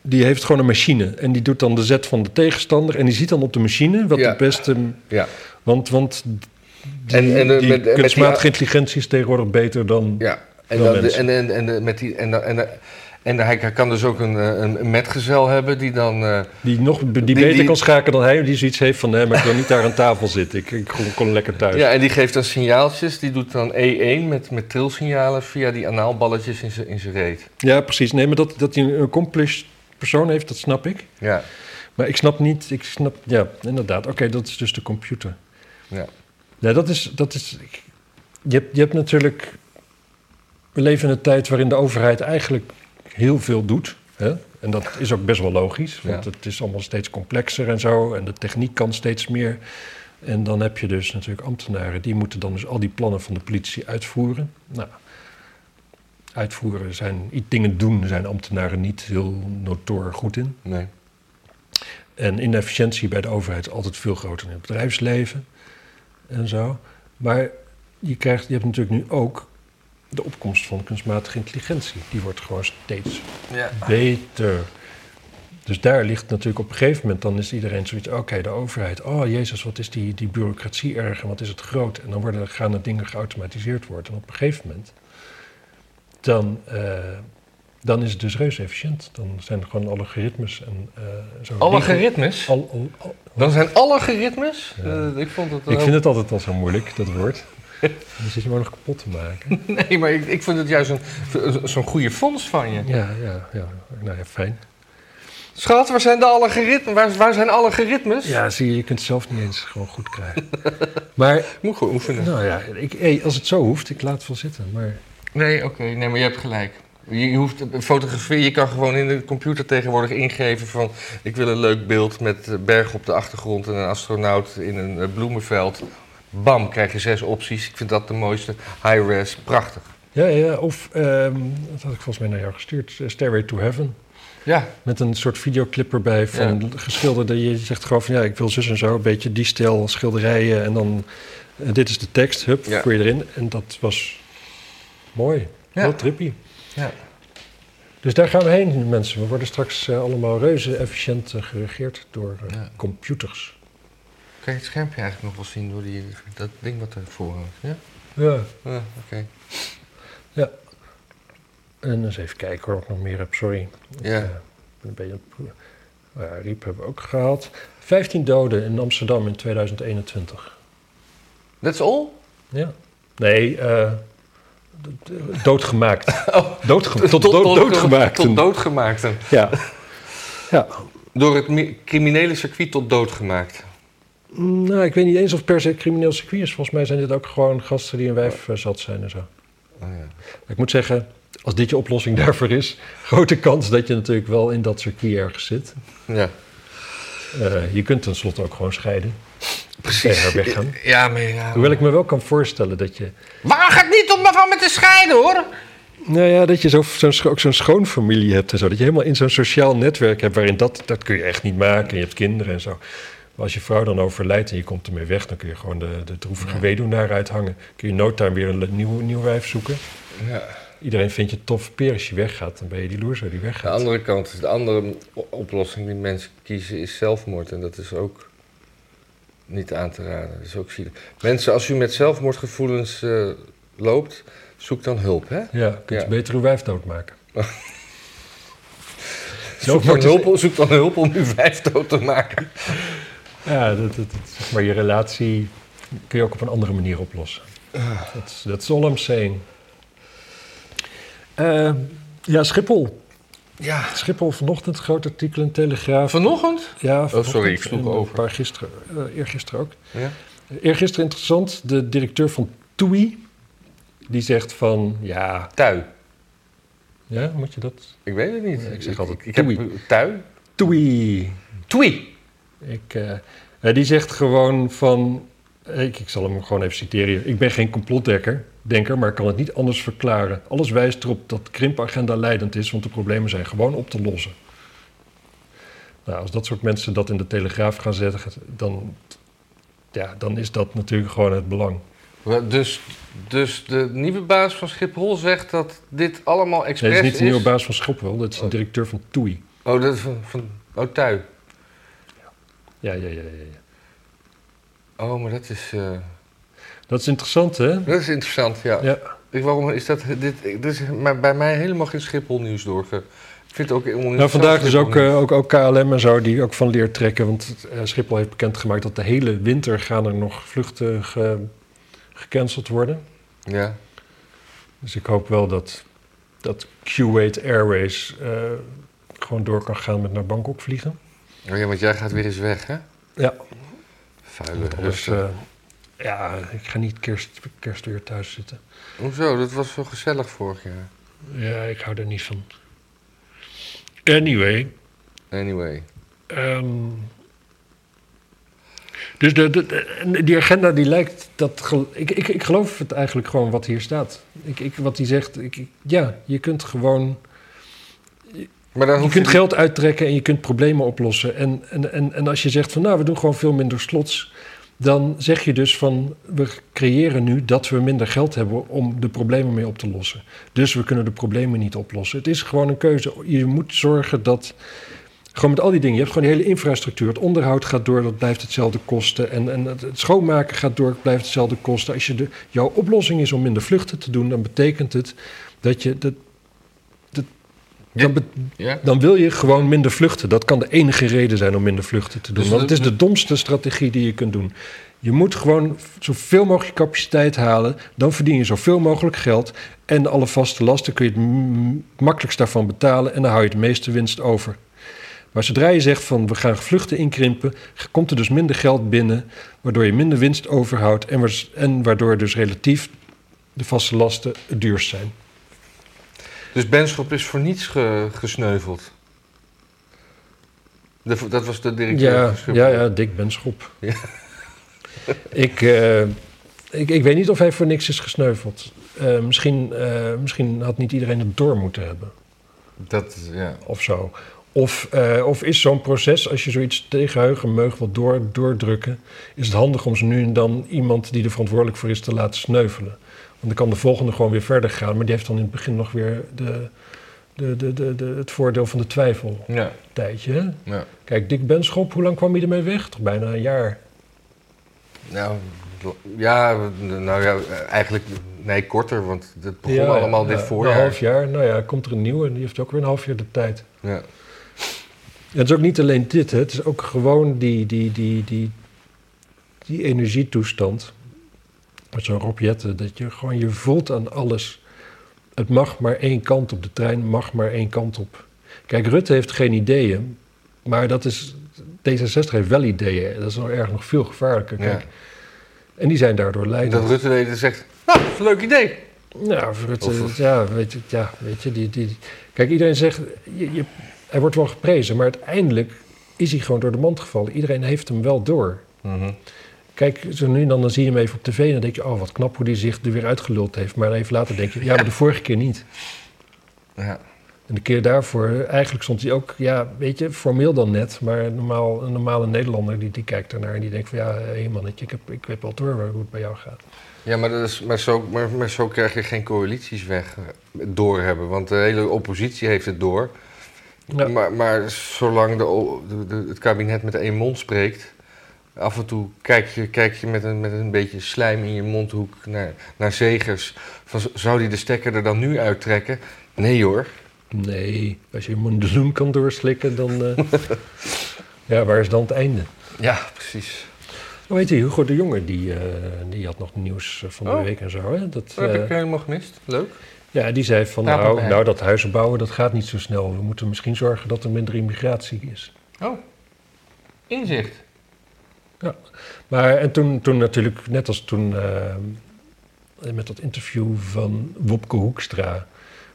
die heeft gewoon een machine... en die doet dan de zet van de tegenstander... en die ziet dan op de machine wat Ja. het beste... Ja, Want, want die, En- en de- die met- met die- kunstmatige intelligentie is tegenwoordig beter dan... ja. En, dan, de, en, en, en, met die, en, en, en hij kan dus ook een, eh, een, metgezel hebben die dan. eh, Die, nog, die, Die- beter die- kan schaken dan hij... die zoiets heeft van... nee, maar ik wil niet daar aan tafel zitten. Ik, ik kon, lekker thuis. ja, en die geeft dan signaaltjes. Die doet dan E1 met, met trilsignalen via die anaalballetjes in zijn in zijn reet. Ja, precies. Nee, maar dat, dat hij een accomplished persoon heeft, dat snap ik. Ja, Maar ik snap niet, ik snap, ja, inderdaad. Oké, dat is dus de computer. ja. Ja, dat is, dat is je, hebt, je hebt natuurlijk, we leven in een tijd waarin de overheid eigenlijk heel veel doet. Hè? En dat is ook best wel logisch, want Ja. het is allemaal steeds complexer en zo. En de techniek kan steeds meer. En dan heb je dus natuurlijk ambtenaren, die moeten dan dus al die plannen van de politie uitvoeren. Nou, uitvoeren zijn, dingen doen zijn ambtenaren niet heel notoor goed in. Nee. En inefficiëntie bij de overheid is altijd veel groter in het bedrijfsleven en zo. Maar je, krijgt, je hebt natuurlijk nu ook de opkomst van kunstmatige intelligentie. Die wordt gewoon steeds Ja. beter. Dus daar ligt natuurlijk op een gegeven moment, dan is iedereen zoiets, oké, de overheid, oh jezus, wat is die, die bureaucratie erg en wat is het groot. En dan worden, gaan er dingen geautomatiseerd worden. En op een gegeven moment, dan, eh, dan is het dus reuze efficiënt. Dan zijn er gewoon algoritmes en eh, zo. Algoritmes? Al, al, al- Dan zijn algoritmes? Ja. Eh, ik vond het. ik vind het altijd al zo moeilijk, dat woord. Dan zit je maar nog kapot te maken. Nee, maar ik, ik vind het juist zo'n goede fonds van je. Ja, ja, ja. Nou ja, fijn. Schat, waar zijn de algoritmes? Waar, waar zijn algoritmes? Ja, zie je, je kunt het zelf niet eens gewoon goed krijgen. Maar, moet gewoon oefenen. nou ja, ik, hey, als het zo hoeft, ik laat het wel zitten. Maar Nee, oké, nee, maar je hebt gelijk. Je, hoeft fotografie, je kan gewoon in de computer tegenwoordig ingeven van ik wil een leuk beeld met eh, bergen op de achtergrond en een astronaut in een eh, bloemenveld. Bam, krijg je zes opties. Ik vind dat de mooiste. High-res, prachtig. ja, ja, of, ehm, dat had ik volgens mij naar jou gestuurd, eh, Stairway to Heaven. Ja, Met een soort videoclip erbij van geschilderde. Je zegt gewoon van ja, ik wil zus en zo. Een beetje die stijl, schilderijen. En dan, eh, dit is de tekst, hup, Ja. voor je erin. En dat was mooi. Ja. Heel trippy. ja. Dus daar gaan we heen, mensen. We worden straks eh, allemaal reuze efficiënt geregeerd door Ja. computers. Kan je het schermpje eigenlijk nog wel zien door die, dat ding wat ervoor hangt? Ja? Ja. Ja, oké. En eens even kijken hoor, ik nog meer heb. Sorry. Ja. Ik, eh, een beetje Ja, Riep hebben we ook gehad. 15 doden in Amsterdam in 2021. That's all? Ja. Nee, eh, doodgemaakt. Oh. Tot, dood- doodgemaakt. Tot doodgemaakt. Ja. ja. Door het mi- criminele circuit tot doodgemaakt. Nou, ik weet niet eens of het per se crimineel circuit is. Volgens mij zijn dit ook gewoon gasten die een wijf eh, zat zijn en zo. Oh, ja. Ik moet zeggen, als dit je oplossing daarvoor is, grote kans dat je natuurlijk wel in dat circuit ergens zit. ja. Eh, je kunt tenslotte ook gewoon scheiden. Precies. Weggaan. Ja, maar ja. Hoewel ik me wel kan voorstellen dat je, Waar gaat niet om me van met te scheiden hoor? nou ja, dat je zo, zo'n scho- ook zo'n schoonfamilie hebt en zo. Dat je helemaal in zo'n sociaal netwerk hebt waarin dat, dat kun je echt niet maken. En je hebt kinderen en zo. Maar als je vrouw dan overlijdt en je komt ermee weg, dan kun je gewoon de, de droevige Ja. weduwnaar uithangen. Kun je nooit weer een nieuw, nieuw wijf zoeken. Ja. Iedereen vindt je tof peer als je weggaat. Dan ben je die loser die De weggaat. andere kant, de andere oplossing die mensen kiezen is zelfmoord. En dat is ook niet aan te raden. Dat is ook zielig. Mensen, als u met zelfmoordgevoelens eh, loopt, zoek dan hulp, hè? Ja, kun je Ja. beter uw wijf doodmaken. Zoek dan, hulp, zoek dan hulp om uw vijf dood te maken. Ja, dat, dat, dat- zeg maar je relatie kun je ook op een andere manier oplossen. Dat is all I'm saying. Eh, ja, Schiphol. Ja. Schiphol vanochtend, groot artikel in Telegraaf. Vanochtend? Ja, sorry, vanochtend ik sloeg over. Een paar gisteren, eh, eergisteren ook. Ja. Eergisteren interessant, de directeur van TUI, die zegt van, ja, Tui. ja, moet je dat? Ik weet het niet. Ja, ik zeg altijd ik, heb toei. Tui. TUI. Tui. Ik, eh, eh, die zegt gewoon van, ik, ik zal hem gewoon even citeren. Ik ben geen complotdenker, denker, maar ik kan het niet anders verklaren. Alles wijst erop dat de krimpagenda leidend is, want de problemen zijn gewoon op te lossen. Nou, als dat soort mensen dat in de Telegraaf gaan zetten, dan, ja, dan is dat natuurlijk gewoon het belang. Dus, dus de nieuwe baas van Schiphol zegt dat dit allemaal Nee, expres dat is niet de nieuwe baas van Schiphol, dat is een Oh. directeur van TUI. Oh, dat is van, van oh, Tui. Ja, ja, ja, ja. ja. Oh, maar dat is, eh, Dat is interessant, hè? dat is interessant, ja. Ja. Ik, waarom is dat, dit, dit is maar bij mij helemaal geen Schiphol nieuws doorge... Ik vind het ook helemaal Nou, vandaag ook, Schiphol eh, ook, ook KLM en zo die ook van leer trekken. Want eh, Schiphol heeft bekendgemaakt dat de hele winter gaan er nog vluchten ge- gecanceld worden. Ja. Dus ik hoop wel dat, dat Kuwait Airways gewoon door kan gaan met naar Bangkok vliegen. Oh ja, want jij gaat weer eens weg, hè? Ja. Vuile eh, ja, ik ga niet kerst, kerstweer thuis zitten. Hoezo? Dat was zo gezellig vorig jaar. Ja, ik hou er niet van. Anyway. Anyway. Ehm, dus de, de, de- die agenda die lijkt dat. Ik, ik, ik geloof het eigenlijk gewoon wat hier staat. Ik, ik, wat hij zegt. Ik, ik- ja, je kunt gewoon. Maar dan Je kunt je geld uittrekken en je kunt problemen oplossen. En, en, en, en als je zegt van nou, we doen gewoon veel minder slots. Dan zeg je dus van we creëren nu dat we minder geld hebben om de problemen mee op te lossen. Dus we kunnen de problemen niet oplossen. Het is gewoon een keuze. Je moet zorgen dat. Gewoon met al die dingen. Je hebt gewoon die hele infrastructuur. Het onderhoud gaat door, dat blijft hetzelfde kosten. En, en het schoonmaken gaat door, het blijft hetzelfde kosten. Als je de, jouw oplossing is om minder vluchten te doen, dan betekent het dat je. Dat, dat. Dan, Ja? dan wil je gewoon minder vluchten. Dat kan de enige reden zijn om minder vluchten te doen. Dus Want het is de- domste strategie die je kunt doen. Je moet gewoon zoveel mogelijk capaciteit halen. Dan verdien je zoveel mogelijk geld. En alle vaste lasten kun je het makkelijkst daarvan betalen. En dan hou je de meeste winst over. Maar zodra je zegt van we gaan vluchten inkrimpen, komt er dus minder geld binnen, waardoor je minder winst overhoudt en, en waardoor dus relatief de vaste lasten het duurst zijn. Dus Benschop is voor niets ge- gesneuveld. De, dat was de directeur Ja, van ja, ja, Dick Benschop. Ja. ik, eh, ik, ik weet niet of hij voor niks is gesneuveld. Eh, misschien, eh, misschien had niet iedereen het door moeten hebben. Dat, ja. of zo. Of, of is zo'n proces, als je zoiets tegen heug en meug wilt door, doordrukken, is het handig om ze nu en dan iemand die er verantwoordelijk voor is te laten sneuvelen. Dan kan de volgende gewoon weer verder gaan, maar die heeft dan in het begin nog weer de, de, de, de, de, het voordeel van de twijfel. Ja, Tijdje, hè? ja. Kijk, Dick Benschop, hoe lang kwam hij ermee weg? Toch bijna een jaar. Nou, ja, nou ja, eigenlijk nee, korter, want het begon allemaal dit voorjaar. Een half jaar, nou ja, komt er een nieuwe en die heeft ook weer een half jaar de tijd. Ja. het is ook niet alleen dit, hè. het is ook gewoon die, die, die, die, die energietoestand. Met zo'n Rob dat je gewoon je voelt aan alles. Het mag maar één kant op, de trein mag maar één kant op. Kijk, Rutte heeft geen ideeën, maar dat is, D66 heeft wel ideeën. Dat is nog erg nog veel gevaarlijker. Kijk. En die zijn daardoor leidend. Dat Rutte deed zegt, ah, dat is een leuk idee. Nou, Rutte, ja, weet je, ja, weet je die, die, kijk, iedereen zegt, je, je, hij wordt wel geprezen, maar uiteindelijk is hij gewoon door de mand gevallen. Iedereen heeft hem wel door. Mm Kijk, zo nu en dan, dan zie je hem even op tv en dan denk je, oh, wat knap hoe hij zich er weer uitgeluld heeft. Maar even later denk je, ja, maar de vorige keer niet. Ja. En de keer daarvoor, eigenlijk stond hij ook, ja, weet je, formeel dan net, maar normaal, een normale Nederlander die, die kijkt ernaar en die denkt van, ja, hé hey mannetje, ik heb, ik weet wel door hoe het bij jou gaat. Ja, maar, dat is, maar, zo, maar, maar zo krijg je geen coalities weg eh, doorhebben, want de hele oppositie heeft het door. Ja. Maar, maar zolang de, de, het kabinet met één mond spreekt, af en toe kijk je, kijk je met, een, met een beetje slijm in je mondhoek naar, naar Zegers. Van, zou die de stekker er dan nu uittrekken? Nee hoor. Nee, als je een kan doorslikken, dan... Uh, ja, waar is dan het einde? Ja, precies. Hoe heet je, Hugo de Jonge, die, uh, die had nog nieuws van de oh. week en zo. Hè? Dat, dat heb ik eh, helemaal gemist. Leuk. Ja, die zei van, nou, nou, dat huizen bouwen, dat gaat niet zo snel. We moeten misschien zorgen dat er minder immigratie is. Oh, inzicht. Ja, maar en toen, toen natuurlijk, net als toen met dat interview van Wopke Hoekstra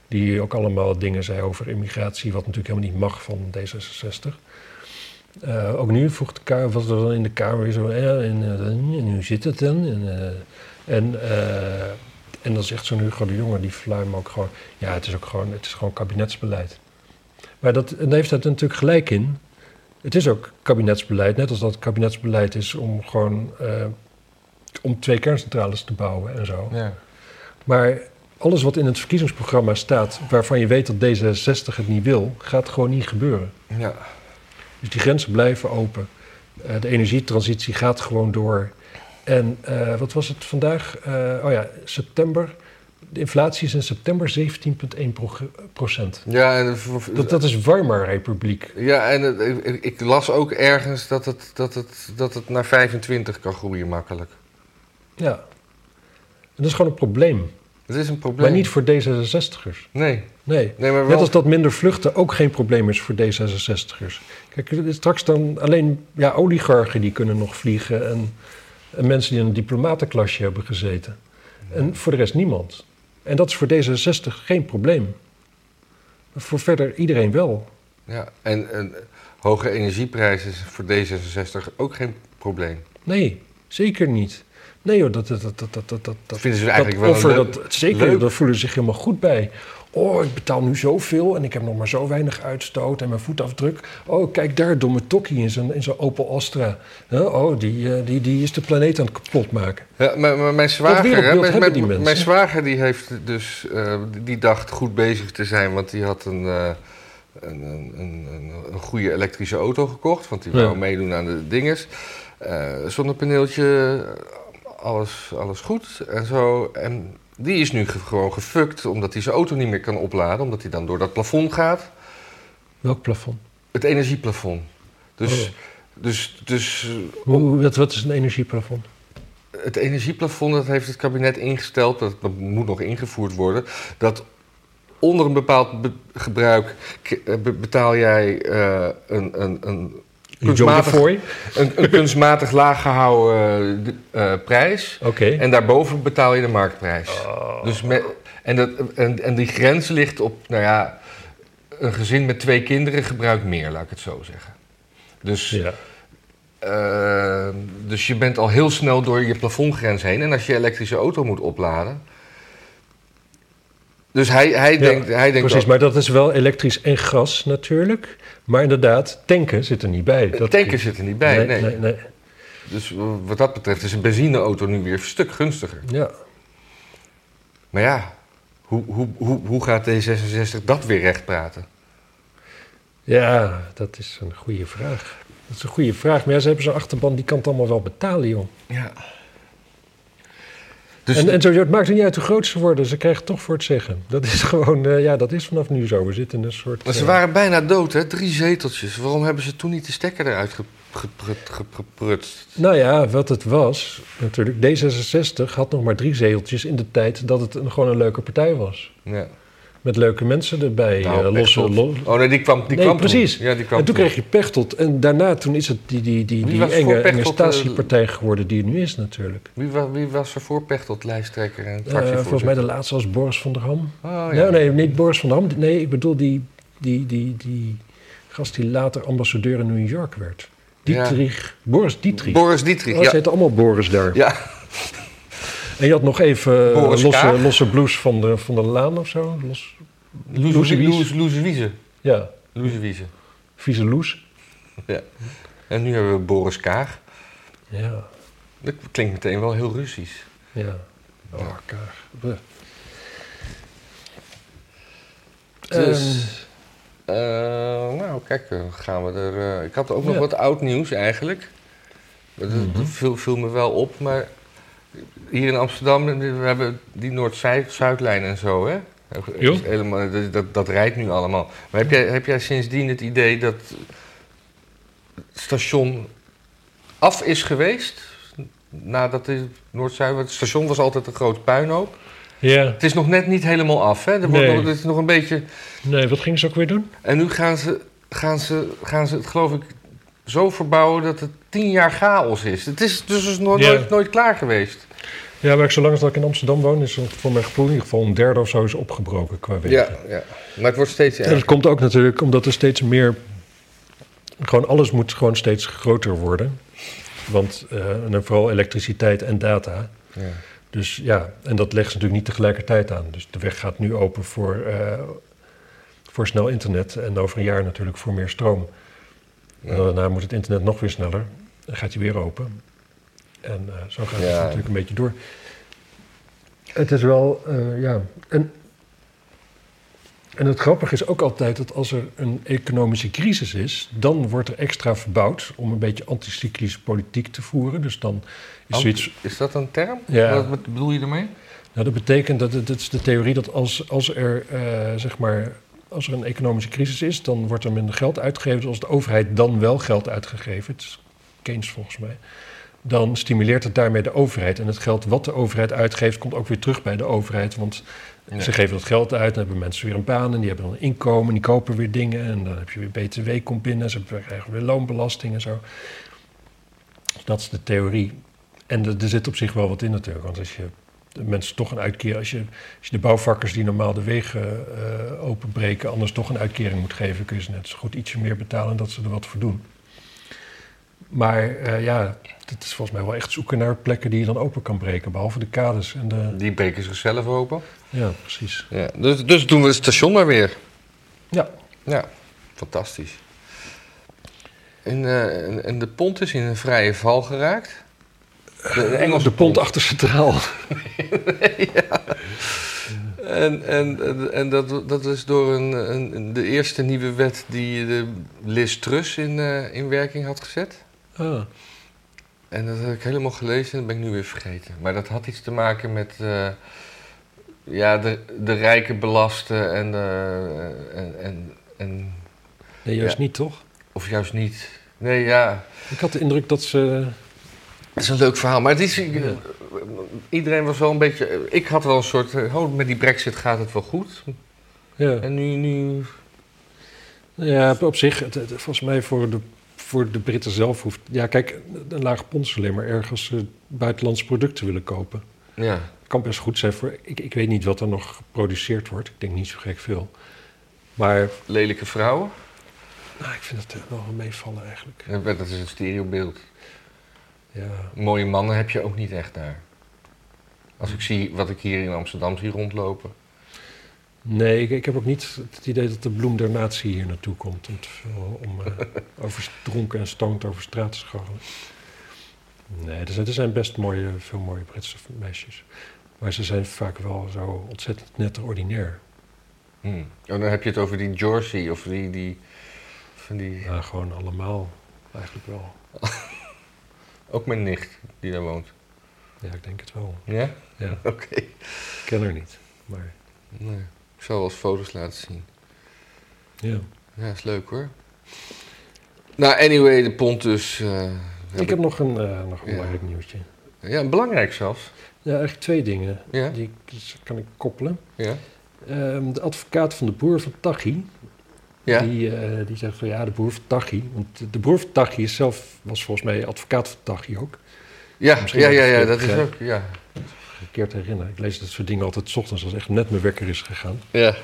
die ook allemaal dingen zei over immigratie, wat natuurlijk helemaal niet mag van D66. Uh, ook nu vroeg de Kamer, was er dan in de Kamer zo, en, en, hoe zit het dan? En, en, en dan zegt zo'n Hugo de Jonge, die fluim ook gewoon, ja, het is ook gewoon, het is gewoon kabinetsbeleid. Maar dat, en daar heeft het natuurlijk gelijk in. Het is ook kabinetsbeleid, net als dat het kabinetsbeleid is om gewoon om twee kerncentrales te bouwen en zo. Ja. Maar alles wat in het verkiezingsprogramma staat, waarvan je weet dat D66 het niet wil, gaat gewoon niet gebeuren. Ja. Dus die grenzen blijven open. Uh, de energietransitie gaat gewoon door. En uh, wat was het vandaag? Oh ja, september. De inflatie is in september 17,1 procent. Ja, en dat, dat is Weimar-republiek. Ja, en ik, ik, las ook ergens dat het, dat, het, dat het naar 25 kan groeien makkelijk. Ja. En dat is gewoon een probleem. Het is een probleem. Maar niet voor D66'ers. Nee. Nee. nee maar Net als dat minder vluchten ook geen probleem is voor D66'ers. Kijk, straks dan alleen ja, oligarchen die kunnen nog vliegen en, en mensen die in een diplomatenklasje hebben gezeten. En voor de rest niemand. En dat is voor D66 geen probleem. Maar voor verder iedereen wel. Ja, en, en hoge energieprijzen is voor D66 ook geen probleem. Nee, zeker niet. Nee hoor, dat, dat, dat, dat, dat, dat, vinden ze eigenlijk wel dat, Zeker, leuk. dat voelen ze zich helemaal goed bij. Oh, ik betaal nu zoveel en ik heb nog maar zo weinig uitstoot en mijn voetafdruk. Oh, kijk daar, domme Tokkie in zijn, in zijn Opel Astra. Oh, die, eh, die, die is de planeet aan het kapot maken. Ja, maar, mijn zwager, hè, mijn, mijn, mijn, zwager die heeft dus, uh, die dacht goed bezig te zijn, want die had een... Uh, een, een, een, een, goede elektrische auto gekocht, want die wou meedoen aan de dinges. Uh, zonnepaneeltje alles, alles goed en zo. En die is nu gewoon gefukt omdat hij zijn auto niet meer kan opladen, omdat hij dan door dat plafond gaat. Welk plafond? Het energieplafond. Dus, oh. dus, dus Hoe, wat, wat is een energieplafond? Het energieplafond dat heeft het kabinet ingesteld, dat, dat moet nog ingevoerd worden, dat onder een bepaald gebruik eh, betaal jij uh, een, een, een kunstmatig, een, een, kunstmatig laag gehouden uh, prijs. Okay. En daarboven betaal je de marktprijs. Oh. Dus met, en, dat, en, en die grens ligt op, nou ja, een gezin met twee kinderen gebruikt meer, laat ik het zo zeggen. Dus, ja. uh, dus je bent al heel snel door je plafondgrens heen. En als je elektrische auto moet opladen, dus hij, hij denkt... Hij denkt precies, maar dat is wel elektrisch en gas natuurlijk. Maar inderdaad, tanken zit er niet bij. Dat tanken zit er niet bij, nee, nee. nee, Dus wat dat betreft is een benzineauto nu weer een stuk gunstiger. Ja. Maar ja, hoe, hoe, hoe, hoe gaat D66 dat weer recht praten? Ja, dat is een goede vraag. Dat is een goede vraag. Maar ja, ze hebben zo'n achterban, die kan het allemaal wel betalen, joh. Ja. Dus en, en zo, het maakt er niet uit hoe groot ze worden, ze krijgen toch voor het zeggen. Dat is gewoon, eh, ja, dat is vanaf nu zo. We zitten in een soort... maar ze eh, waren bijna dood, hè? Drie zeteltjes. Waarom hebben ze toen niet de stekker eruit gep- geprut- gep- geprutst? Nou ja, wat het was, natuurlijk, D66 had nog maar drie zeteltjes in de tijd dat het een, gewoon een leuke partij was. Ja. Met leuke mensen erbij, Nou, eh, losse... Lo- Oh nee, die kwam, die Nee, kwam precies. Toen. Ja, die kwam en toen kreeg je Pechtold. En daarna toen is het die, die, die, die was enge, enge eh, statiepartij geworden die het nu is natuurlijk. Wie, wa- wie was er voor Pechtold, lijsttrekker en fractievoorzitter? volgens mij de laatste was Boris van der Ham. Oh, ja. Nee, nee, niet Boris van der Ham. Nee, ik bedoel die, die, die, die gast die later ambassadeur in New York werd. Ja. Dietrich. Boris Dietrich. Boris Dietrich, Oh, ze ja. heten allemaal Boris daar. Ja, En je had nog even eh, Boris losse, Kaag. losse blues van de, van de Laan of zo. Los, Loes Wies. Loes- Loes Wiese. ja, Loes Wiese. vieze loes. En nu hebben we Boris Kaag. Ja, Dat klinkt meteen wel heel Russisch. ja. Oh, Kaag. Bleh. Dus, eh, nou kijk, dan gaan we er... eh, ik had ook nog Ja. wat oud nieuws eigenlijk. Dat, Mhm. viel, viel me wel op, maar hier in Amsterdam, we hebben die Noord-Zuidlijn en zo, hè? Is Helemaal, dat, dat, dat rijdt nu allemaal. Maar heb jij, heb jij sindsdien het idee dat het station af is geweest? Nadat de Noord-Zuid... Het station was altijd een groot puinhoop. ja, Het is nog net niet helemaal af, hè? Er wordt Nee. nog, het is nog een beetje... nee, wat gingen ze ook weer doen? En nu gaan ze, gaan ze, gaan ze het, geloof ik, zo verbouwen dat het tien jaar chaos is. Het is dus nooit, nooit, nooit klaar geweest. Ja, maar zolang als dat ik in Amsterdam woon, is het voor mijn gevoel in ieder geval een derde of zo is opgebroken qua wegen. Ja, ja. Maar het wordt steeds En dat erger. komt ook natuurlijk omdat er steeds meer. Gewoon alles moet gewoon steeds groter worden. Want eh, en vooral elektriciteit en data. Ja. Dus ja, en dat leggen ze natuurlijk niet tegelijkertijd aan. Dus de weg gaat nu open voor, eh, voor snel internet. En over een jaar natuurlijk voor meer stroom. En daarna moet het internet nog weer sneller. Dan gaat hij weer open. En eh, zo gaat het natuurlijk een beetje door. Het is wel, eh, ja. En, en het grappige is ook altijd dat als er een economische crisis is, dan wordt er extra verbouwd om een beetje anticyclische politiek te voeren. Dus dan is zoiets. Is dat een term? Ja. Wat, wat bedoel je ermee? Nou, dat betekent dat het, het is de theorie dat als, als er eh, zeg maar. Als er een economische crisis is, dan wordt er minder geld uitgegeven. Dus als de overheid dan wel geld uitgegeven, het is Keynes volgens mij, dan stimuleert het daarmee de overheid. En het geld wat de overheid uitgeeft, komt ook weer terug bij de overheid. Want Ja. ze geven dat geld uit, dan hebben mensen weer een baan en die hebben dan een inkomen, die kopen weer dingen. En dan heb je weer BTW komt binnen, ze krijgen weer loonbelasting en zo. Dus dat is de theorie. En er, er zit op zich wel wat in natuurlijk. Want als je de mensen toch een uitkering, als je, als je de bouwvakkers die normaal de wegen eh, openbreken, anders toch een uitkering moet geven, kun je ze net zo goed ietsje meer betalen dat ze er wat voor doen. Maar eh, ja, het is volgens mij wel echt zoeken naar plekken die je dan open kan breken, behalve de kades en de. Die breken zichzelf open. Ja, precies. Ja. Dus, dus doen we het station maar weer. Ja, Ja, fantastisch. En, eh, en de pont is in een vrije val geraakt. De, de Engelse de pont achter centraal. En, en, en, en dat, dat is door een, een, de eerste nieuwe wet die de Liz Truss in, eh, in werking had gezet. Ah, En dat heb ik helemaal gelezen en dat ben ik nu weer vergeten. Maar dat had iets te maken met eh, ja, de, de rijken belasten en, eh, en, en, en. nee, juist Ja. niet, toch? Of juist niet. Nee, ja. Ik had de indruk dat ze. Het is een leuk verhaal. Maar het is, Ja. iedereen was wel een beetje. Ik had wel een soort. eh, Oh, met die Brexit gaat het wel goed. Ja, En nu. nu ja op zich, het, het- volgens mij voor de, voor de Britten zelf hoeft. Ja, kijk, een lage pond is alleen maar erg als ze buitenlandse producten willen kopen. ja. Het kan best goed zijn voor. Ik, ik weet niet wat er nog geproduceerd wordt. Ik denk niet zo gek veel. Maar Lelijke vrouwen. nou, ik vind het eh, wel meevallen eigenlijk. Ja, Dat is het stereobeeld. Ja. Mooie mannen heb je ook niet echt daar. Als ik zie wat ik hier in Amsterdam zie rondlopen. Nee, ik, ik heb ook niet het idee dat de bloem der natie hier naartoe komt. Om, te veel- om eh, over dronken en stoned over straat te scharrelen. Nee, er zijn, er zijn best mooie, veel mooie Britse meisjes. Maar ze zijn vaak wel zo ontzettend net ordinair. Hm. Oh, dan heb je het over die Jorsey of die, die van die... Ja, gewoon allemaal. Eigenlijk wel. Ook mijn nicht die daar woont. Ja, ik denk het wel. Ja? Ja, Oké. ik ken haar niet. Maar Nee. Ik zal wel eens foto's laten zien. ja. Ja, is leuk hoor. Nou, anyway, de Pontus. eh, Ik heb nog een, eh, nog een Ja. belangrijk nieuwtje. Ja, belangrijk zelfs. Ja, eigenlijk twee dingen. Ja, Die kan ik koppelen. ja. Ehm, de advocaat van de boer van Tachi, Ja, die, eh, die zegt van ja, de boer van Tachi. Want de broer van Tachi is zelf, was volgens mij advocaat van Tachi ook. ja, misschien ja, ja, ja, dat is ook, ja. Verkeerd herinneren. Ik lees dat soort dingen altijd 's ochtends als echt net mijn wekker is gegaan. Ja,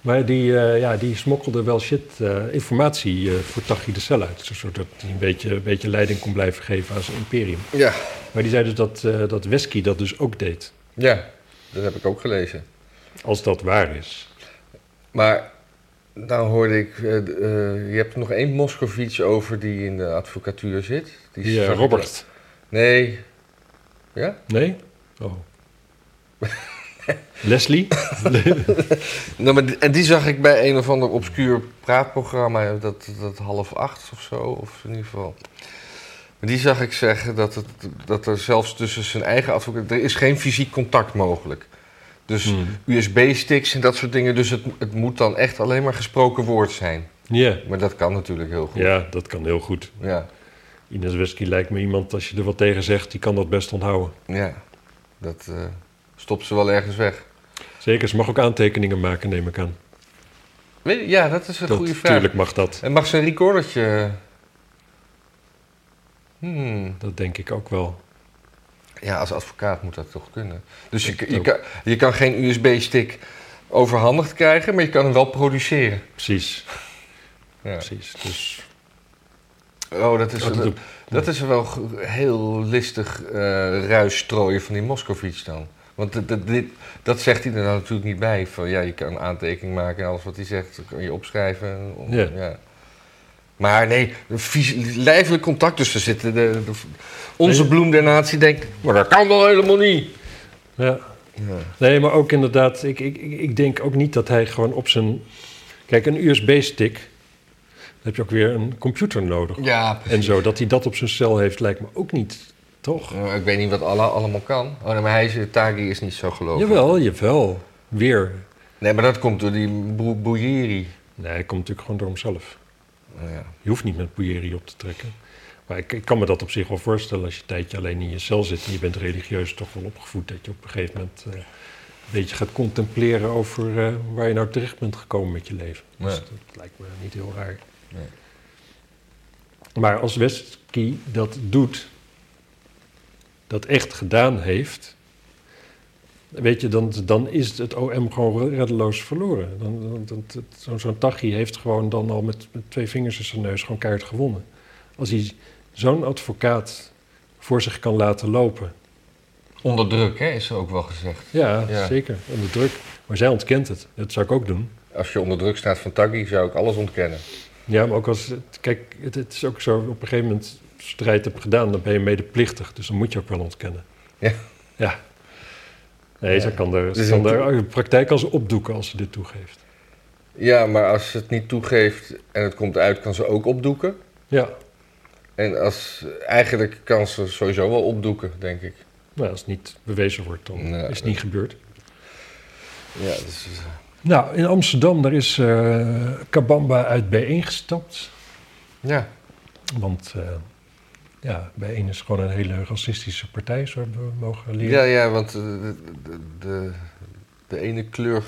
Maar die, eh, ja, die smokkelde wel shit eh, informatie voor Tachi de cel uit. Zodat hij een beetje, een beetje leiding kon blijven geven aan zijn imperium. ja, Maar die zei dus dat, dat Wesky dat dus ook deed. ja, dat heb ik ook gelezen. Als dat waar is. Maar nou hoorde ik, eh, eh, je hebt nog één Moskovits over die in de advocatuur zit. Die ik- Robert. Nee. Ja? Nee? Oh. Leslie? Nou, maar die- en die zag ik bij een of ander obscuur praatprogramma, dat, dat half acht of zo, of in ieder geval. Maar die zag ik zeggen dat, het, dat er zelfs tussen zijn eigen advocaat, er is geen fysiek contact mogelijk. Dus Hmm. USB-sticks en dat soort dingen, dus het, het moet dan echt alleen maar gesproken woord zijn. Ja. Maar dat kan natuurlijk heel goed. ja, dat kan heel goed. Ja, Ines Wesky lijkt me iemand, als je er wat tegen zegt, die kan dat best onthouden. ja. dat eh, stopt ze wel ergens weg. Zeker, ze mag ook aantekeningen maken, neem ik aan. Weet ja, dat is een Dat, goede vraag. tuurlijk mag dat. En mag ze een recordertje... Hmm. Dat denk ik ook wel. Ja, als advocaat moet dat toch kunnen. Dus je, je, kan, je kan geen USB-stick overhandigd krijgen, maar je kan hem wel produceren. Precies, Ja. precies. Dus Oh, dat is, Oh, dat is wel heel listig eh ruisstrooien van die Moskovits dan. Want dit, dit, dit- dat zegt hij er nou natuurlijk niet bij. Van ja, je kan een aantekening maken en alles wat hij zegt kan je opschrijven. Ja. Maar nee, lijfelijk contact. Dus zitten de, de- onze bloem der natie denkt, maar dat kan wel helemaal niet. ja. Ja. Nee, maar ook inderdaad, ik, ik, ik denk ook niet dat hij gewoon op zijn... Kijk, een USB-stick, dan heb je ook weer een computer nodig. Ja, En zo, dat hij dat op zijn cel heeft, lijkt me ook niet, toch? Nou, ik weet niet wat alle, allemaal kan. Oh, nee, maar hij is, Tagi is niet zo gelovig. Jawel, jawel. Weer. Nee, maar dat komt door die Bou- Bouyeri. Nee, hij komt natuurlijk gewoon door hemzelf. Oh, ja. Je hoeft niet met Bouillerie op te trekken. Maar ik, ik kan me dat op zich wel voorstellen als je een tijdje alleen in je cel zit en je bent religieus toch wel opgevoed, dat je op een gegeven moment eh, een beetje gaat contempleren over eh, waar je nou terecht bent gekomen met je leven. Dus dat lijkt me niet heel raar. Nee. Maar als Westky dat doet, dat echt gedaan heeft, weet je, dan, dan is het OM gewoon reddeloos verloren. Dan, dan, Zo'n Tachi heeft gewoon dan al met, met twee vingers in zijn neus gewoon keihard gewonnen. Als hij zo'n advocaat voor zich kan laten lopen. Onder druk, hè, is er ook wel gezegd. Ja, Ja. zeker, onder druk. Maar zij ontkent het. Dat zou ik ook doen. Als je onder druk staat van Taggi, zou ik alles ontkennen. Ja, maar ook als... Kijk, het, het is ook zo, op een gegeven moment strijd hebt gedaan, dan ben je medeplichtig. Dus dan moet je ook wel ontkennen. Ja. Ja. Nee, ze kan er, Dus kan de praktijk kan ze opdoeken als ze dit toegeeft. Ja, maar als ze het niet toegeeft en het komt uit, kan ze ook opdoeken. Ja, En als, eigenlijk kan ze sowieso wel opdoeken, denk ik. nou, als het niet bewezen wordt, dan is het niet gebeurd. Ja, dus, eh, Nou, in Amsterdam, daar is eh Kabamba uit bijeen gestapt. ja. Want eh, ja, bijeen is gewoon een hele racistische partij, zo hebben we mogen leren. Ja, ja, want eh, de, de, de, ene kleur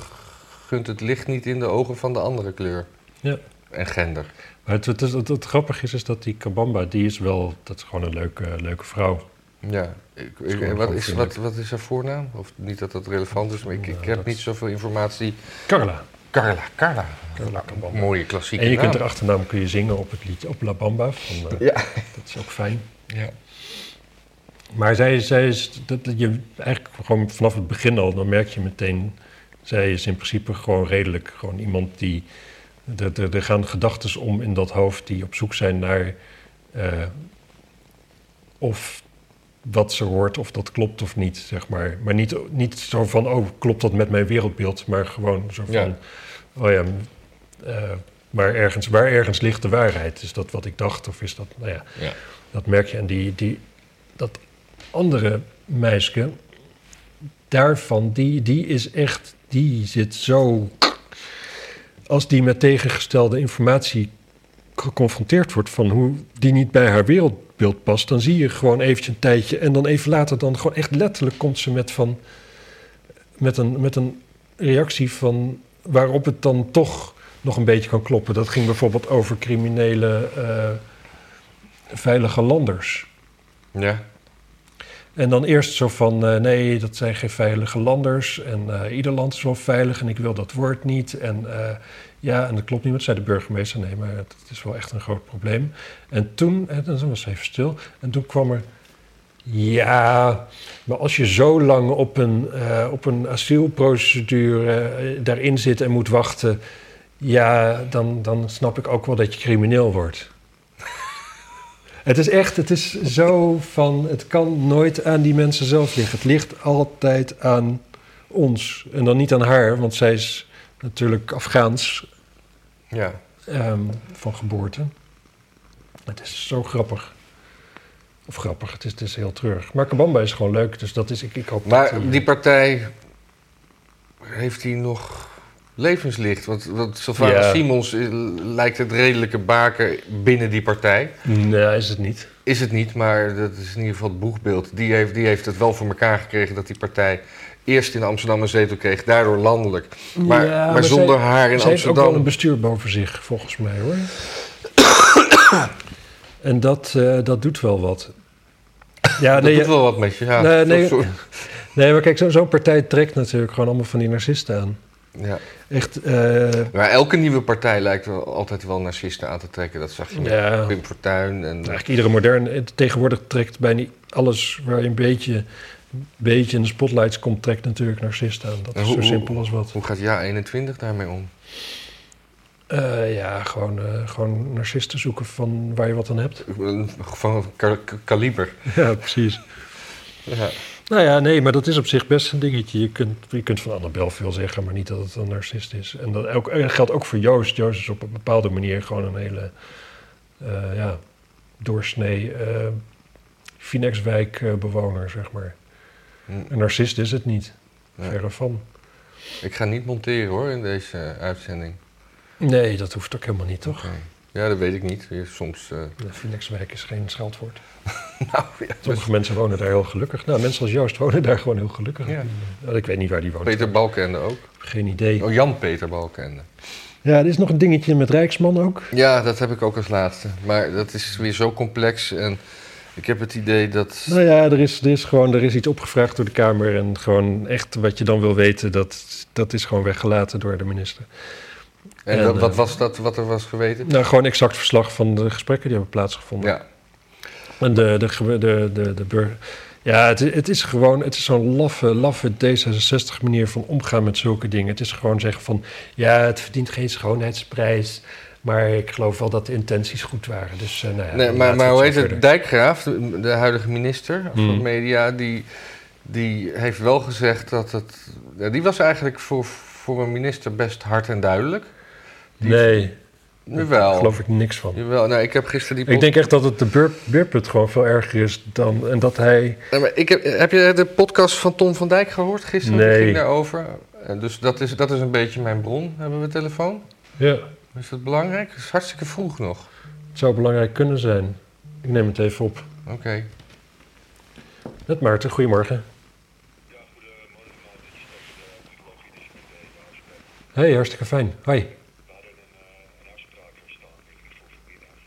gunt het licht niet in de ogen van de andere kleur. Ja. En gender. Maar het, het, het, het grappige is, is dat die Kabamba, die is wel, dat is gewoon een leuke, leuke vrouw. Ja, ik, is ik- wat, is, wat, wat is haar voornaam? Of niet dat dat relevant is, maar ik, ik Nou, heb dat- niet zoveel informatie. Carla. Carla, Carla. Mooie klassieke En je naam. kunt haar achternaam kun je zingen op het liedje, op La Bamba. Van, eh, Ja. Dat is ook fijn. ja. Maar zij, zij is, dat, dat je eigenlijk gewoon vanaf het begin al, dan merk je meteen, zij is in principe gewoon redelijk. Gewoon iemand die, er, er, er gaan gedachten om in dat hoofd die op zoek zijn naar eh, of wat ze hoort, of dat klopt of niet, zeg maar. Maar niet, niet zo van, oh, klopt dat met mijn wereldbeeld, maar gewoon zo van, Ja. Oh ja, eh, waar ergens, waar ergens ligt de waarheid. Is dat wat ik dacht of is dat, nou ja, Ja. dat merk je. En die, die, dat andere meisje, daarvan, die, die is echt, die zit zo... Als die met tegengestelde informatie geconfronteerd wordt van hoe die niet bij haar wereldbeeld past, dan zie je gewoon eventjes een tijdje en dan even later dan gewoon echt letterlijk komt ze met van met een, met een reactie van waarop het dan toch nog een beetje kan kloppen. Dat ging bijvoorbeeld over criminele eh, veilige landers. Ja. En dan eerst zo van, eh, nee, dat zijn geen veilige landers. En eh, ieder land is wel veilig en ik wil dat woord niet. En ja, en dat klopt niet, wat zei de burgemeester. Nee, maar het, is wel echt een groot probleem. En toen, en dan was ze even stil. En toen kwam er, ja, maar als je zo lang op een, eh, op een asielprocedure eh, daarin zit en moet wachten... ja, dan, dan snap ik ook wel dat je crimineel wordt. Het is echt, het is zo van, het kan nooit aan die mensen zelf liggen. Het ligt altijd aan ons. En dan niet aan haar, want zij is natuurlijk Afghaans Ja. ehm, van geboorte. Het is zo grappig. Of grappig, het is, het is heel treurig. Maar Kabamba is gewoon leuk, dus dat is, ik, ik hoop dat Maar die- die partij, heeft die nog levenslicht? Want, want Sylvana Ja. Simons eh, lijkt het redelijke baken binnen die partij. Nee, is het niet. Is het niet, maar dat is in ieder geval het boegbeeld. Die heeft, die heeft het wel voor elkaar gekregen dat die partij eerst in Amsterdam een zetel kreeg, daardoor landelijk. Maar, Ja, maar, zonder zij- haar in Zij heeft ook wel een Amsterdam. bestuur boven zich, volgens mij hoor. en dat, eh, dat doet wel wat. Ja, dat nee, doet wel wat met je. Ja, Nee, nee. Zo- zo- nee maar kijk, zo- zo'n partij trekt natuurlijk gewoon allemaal van die narcisten aan. ja. Echt, eh, Maar elke nieuwe partij lijkt wel altijd wel narcisten aan te trekken. Dat zag je ja, Pim Fortuyn. En, eigenlijk iedere moderne... Tegenwoordig trekt bijna alles waar je een beetje, beetje in de spotlights komt... trekt natuurlijk narcisten aan. Dat En is hoe- zo simpel als wat. Hoe gaat Ja 21 daarmee om? Eh, ja, gewoon, eh, gewoon narcisten zoeken van waar je wat aan hebt. Van ka- ka- kaliber. Ja, precies. Ja. Nou ja, nee, maar dat is op zich best een dingetje. Je kunt, je kunt van Annabel veel zeggen, maar niet dat het een narcist is. En dat ook, geldt ook voor Joost. Joost is op een bepaalde manier gewoon een hele eh, ja, doorsnee eh Finex-wijk-bewoner, zeg maar. Hm. Een narcist is het niet, verre van. Ik ga niet monteren hoor in deze uitzending. Nee, dat hoeft ook helemaal niet, toch? Ja, dat weet ik niet. Soms. Finex-wijk is geen scheldwoord. nou ja, Sommige mensen wonen daar heel gelukkig. Nou, mensen als Joost wonen daar gewoon heel gelukkig. Ja. Nou, ik weet niet waar die woont. Peter Balkende ook. Geen idee. Oh, Jan-Peter Balkende. Ja, er is nog een dingetje met Rijksman ook. Ja, dat heb ik ook als laatste. Maar dat is weer zo complex. En ik heb het idee dat. Nou ja, er is, er is gewoon er is iets opgevraagd door de Kamer. En gewoon echt wat je dan wil weten, dat, dat is gewoon weggelaten door de minister. En, en, dat- wat was dat wat er was geweten? Nou, gewoon exact verslag van de gesprekken die hebben plaatsgevonden. Ja. En de, de, de, de, de burger. Ja, het, het is gewoon, het is zo'n laffe, laffe D66 manier van omgaan met zulke dingen. Het is gewoon zeggen van, ja, het verdient geen schoonheidsprijs. Maar ik geloof wel dat de intenties goed waren. Dus, eh, nou ja, Nee, maar, maar hoe heet het? Dijkgraaf, de, de huidige minister van Hmm. Media, die, die heeft wel gezegd dat het. ja, die was eigenlijk voor, voor een minister best hard en duidelijk. Die- Nee, daar geloof ik niks van. Jawel. Nou, ik heb gisteren die. Ik denk echt dat het de beer, beerput gewoon veel erger is dan... En dat hij... Nee, maar ik heb, heb je de podcast van Tom van Dijk gehoord gisteren? Die Nee. ging daarover. En Dus dat is, dat is een beetje mijn bron. Hebben we telefoon? Ja, Is dat belangrijk? Het is hartstikke vroeg nog. het zou belangrijk kunnen zijn. Ik neem het even op. Oké. Met Maarten, goedemorgen. Hey, hartstikke fijn. Hoi.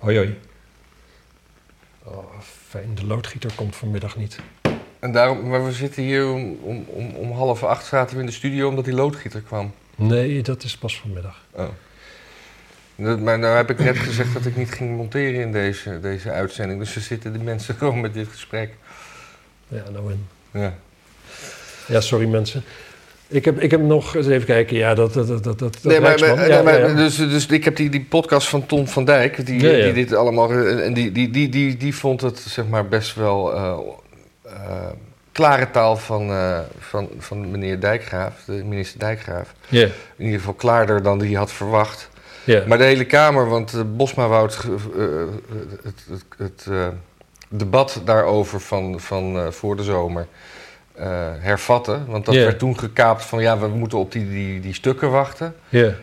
Hoi hoi. Oh, fijn. De loodgieter komt vanmiddag niet. En daarom, maar we zitten hier om, om, om, om half acht zaten we in de studio omdat die loodgieter kwam. Nee, dat is pas vanmiddag. Oh. Dat- Maar nou heb ik net gezegd dat ik niet ging monteren in deze, deze uitzending. Dus er zitten de mensen gewoon met dit gesprek. Ja, nou en. Ja. Ja, sorry mensen. Ik heb, ik heb nog eens even kijken. Ja, dat, dat, dat, dat, dat Nee, maar, maar- ja, nee, maar ja. Dus, dus ik heb die, die podcast van Tom van Dijk, die, Ja, die dit allemaal. En die, die, die, die, die vond het zeg maar best wel eh, eh, klare taal van, eh, van, van meneer Dijkgraaf, de minister Dijkgraaf. Ja, In ieder geval klaarder dan hij had verwacht. ja. Maar de hele Kamer, want eh, Bosma wou het, eh, het, het, het, eh, debat daarover van, van eh, voor de zomer eh, hervatten. Want dat werd toen gekaapt van ja, we moeten op die, die, die stukken wachten.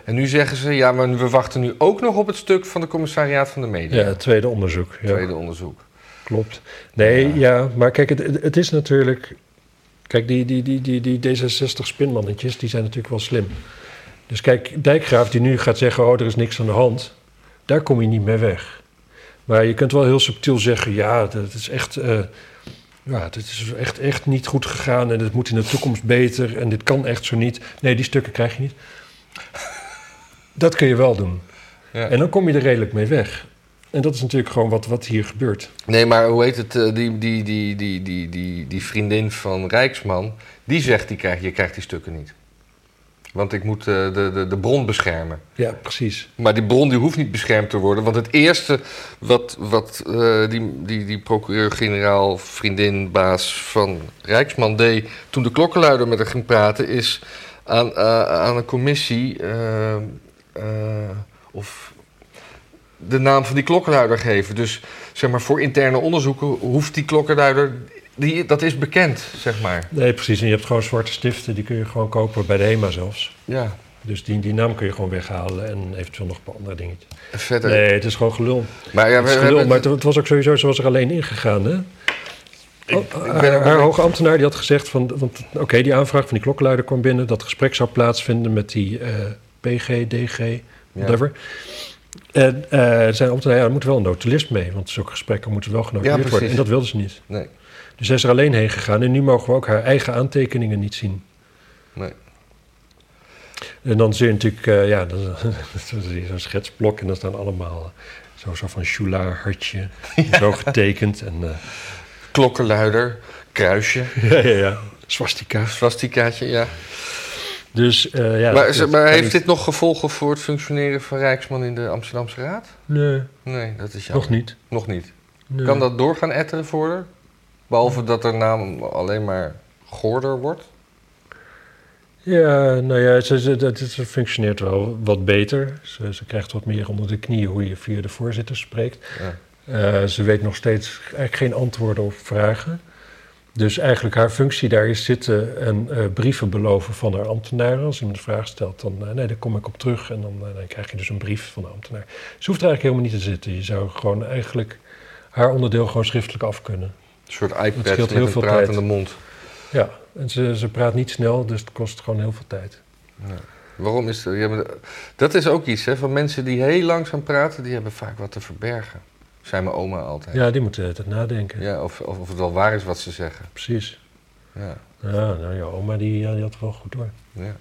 En nu zeggen ze ja, maar we wachten nu ook nog op het stuk van de commissariaat van de media. ja, het tweede onderzoek. Ja, Tweede onderzoek. klopt. Nee, Ja. ja, maar kijk, het, het het is natuurlijk... Kijk, die, die, die, die, die D66-spinmannetjes, die zijn natuurlijk wel slim. Dus kijk, Dijkgraaf die nu gaat zeggen... oh, er is niks aan de hand... daar kom je niet mee weg. Maar je kunt wel heel subtiel zeggen... ja, dat is echt... eh, ja, het is echt, echt niet goed gegaan... en het moet in de toekomst beter... en dit kan echt zo niet. Nee, die stukken krijg je niet. Dat kun je wel doen. Ja. En dan kom je er redelijk mee weg. En dat is natuurlijk gewoon wat, wat hier gebeurt. Nee, maar hoe heet het? eh, Die, die, die, die, die, die, die vriendin van Rijksman, die zegt die krijg, je krijgt die stukken niet. Want ik moet eh, de, de, de bron beschermen. Ja, precies. Maar die bron die hoeft niet beschermd te worden. Want het eerste wat, wat eh, die, die, die procureur-generaal, vriendin, baas van Rijksman deed... toen de klokkenluider met haar ging praten... is aan, eh, aan een commissie... of de naam van die klokkenluider geven. Dus zeg maar, voor interne onderzoeken hoeft die klokkenluider... Die, dat is bekend, zeg maar. Nee, precies. En je hebt gewoon zwarte stiften, die kun je gewoon kopen bij de HEMA zelfs. Ja, Dus die, die naam kun je gewoon weghalen en eventueel nog een paar andere dingetjes. en verder... Nee, het is gewoon gelul. Maar ja, het we, we gelul, maar het, het was ook sowieso, was er alleen ingegaan, hè? Ik- Oh, ik haar- ben haar hoge ambtenaar die had gezegd van, want oké, die aanvraag van die klokkenluider kwam binnen, dat gesprek zou plaatsvinden met die eh, PG, DG, Ja. whatever. En eh zijn ambtenaar, ja, er moet wel een notulist mee, want zulke gesprekken moeten wel genotuleerd Ja, worden. precies. En dat wilde ze niet. Nee, Dus zij is er alleen heen gegaan en nu mogen we ook haar eigen aantekeningen niet zien. nee. En dan zie je natuurlijk, eh, ja, dan, zo'n schetsblok en dan staan allemaal eh, zo, zo van Shula hartje, zo getekend. En, eh, Klokkenluider, kruisje, ja, ja, ja, swastika. swastikaatje, ja. Dus ja. maar dat- ze- dat maar heeft dit nog gevolgen voor het functioneren van Rijksman in de Amsterdamse Raad? Nee, Nee, dat is jammer. nog niet. Nog niet. Nee. Kan dat doorgaan etteren voor? Behalve dat haar naam alleen maar Gorder wordt? Ja, nou ja, ze, ze, dat, ze functioneert wel wat beter. Ze, ze krijgt wat meer onder de knie hoe je via de voorzitter spreekt. Ja. Eh, ze weet nog steeds eigenlijk geen antwoorden op vragen. Dus eigenlijk haar functie daar is zitten en eh, brieven beloven van haar ambtenaren. Als iemand een vraag stelt, dan, eh, nee, daar kom ik op terug. En dan, dan krijg je dus een brief van de ambtenaar. Ze hoeft er eigenlijk helemaal niet te zitten. Je zou gewoon eigenlijk haar onderdeel gewoon schriftelijk af kunnen. Een soort scheelt iPad met heel een veel pratende tijd. mond. Ja, en ze, ze praat niet snel, dus het kost gewoon heel veel tijd. Waarom is dat? Ja, dat is ook iets, hè? Van mensen die heel langzaam praten, die hebben vaak wat te verbergen. Zei mijn oma altijd. Ja, die moeten het nadenken. Ja, of, of, of het wel waar is wat ze zeggen. Precies. Ja, Ja, nou ja, oma die, had het wel goed door. ja.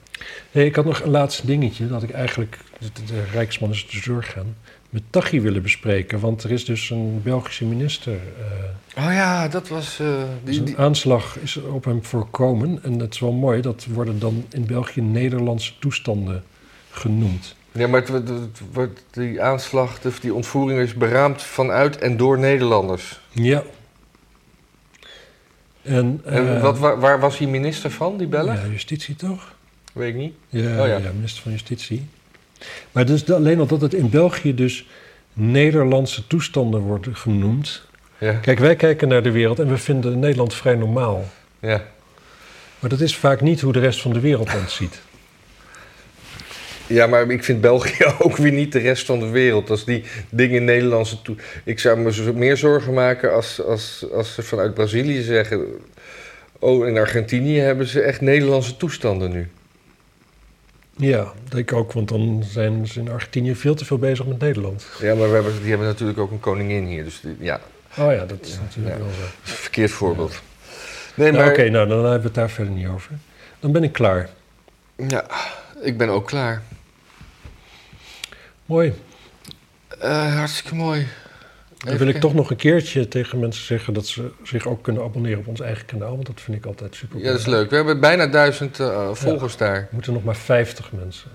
Nee, ik had nog een laatste dingetje. Dat ik eigenlijk, de, de Rijksman is te zorg gaan, met Tachi willen bespreken. Want er is dus een Belgische minister. eh, Oh ja, dat was... dus die, een aanslag is op hem voorkomen. En het is wel mooi, dat worden dan in België Nederlandse toestanden genoemd. ja, maar het, die aanslag, die ontvoering is beraamd vanuit en door Nederlanders. Ja. En, En eh, wat, waar, waar was hij minister van, die Belg? Ja, justitie toch? Weet ik niet. Ja, Oh ja. ja. minister van Justitie. Maar dus alleen al dat het in België dus Nederlandse toestanden worden genoemd. Ja, Kijk, wij kijken naar de wereld en we vinden Nederland vrij normaal. ja. Maar dat is vaak niet hoe de rest van de wereld ons ziet. Ja, maar ik vind België ook weer niet de rest van de wereld. Als die dingen Nederlandse toe... Ik zou me meer zorgen maken als, als, als ze vanuit Brazilië zeggen... Oh, in Argentinië hebben ze echt Nederlandse toestanden nu. Ja, denk ik ook, want dan zijn ze in Argentinië veel te veel bezig met Nederland. Ja, maar we hebben, die hebben natuurlijk ook een koningin hier. Dus die- ja, Oh ja, dat is natuurlijk ja. wel zo. verkeerd voorbeeld. Nee, Nou, maar... Oké, nou dan hebben we het daar verder niet over. Dan ben ik klaar. Ja, ik ben ook klaar. Mooi. Eh, hartstikke mooi. Dan wil ik toch nog een keertje tegen mensen zeggen dat ze zich ook kunnen abonneren op ons eigen kanaal. Want dat vind ik altijd super. Ja, dat is leuk. We hebben bijna duizend eh, volgers daar. Er moeten nog maar 50 mensen.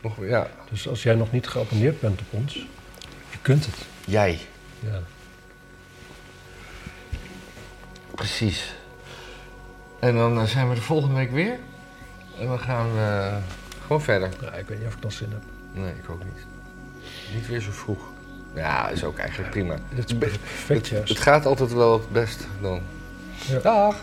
Nog, ja. Dus als jij nog niet geabonneerd bent op ons, je kunt het. Jij. Ja. Precies. En dan eh, zijn we de volgende week weer. En dan gaan we eh, gewoon verder. Ja, ik weet niet of ik nog zin heb. Nee, ik ook niet. Niet weer zo vroeg. Ja, is ook eigenlijk prima. Is perfect Het, juist. het gaat altijd wel het best dan. Ja. Dag.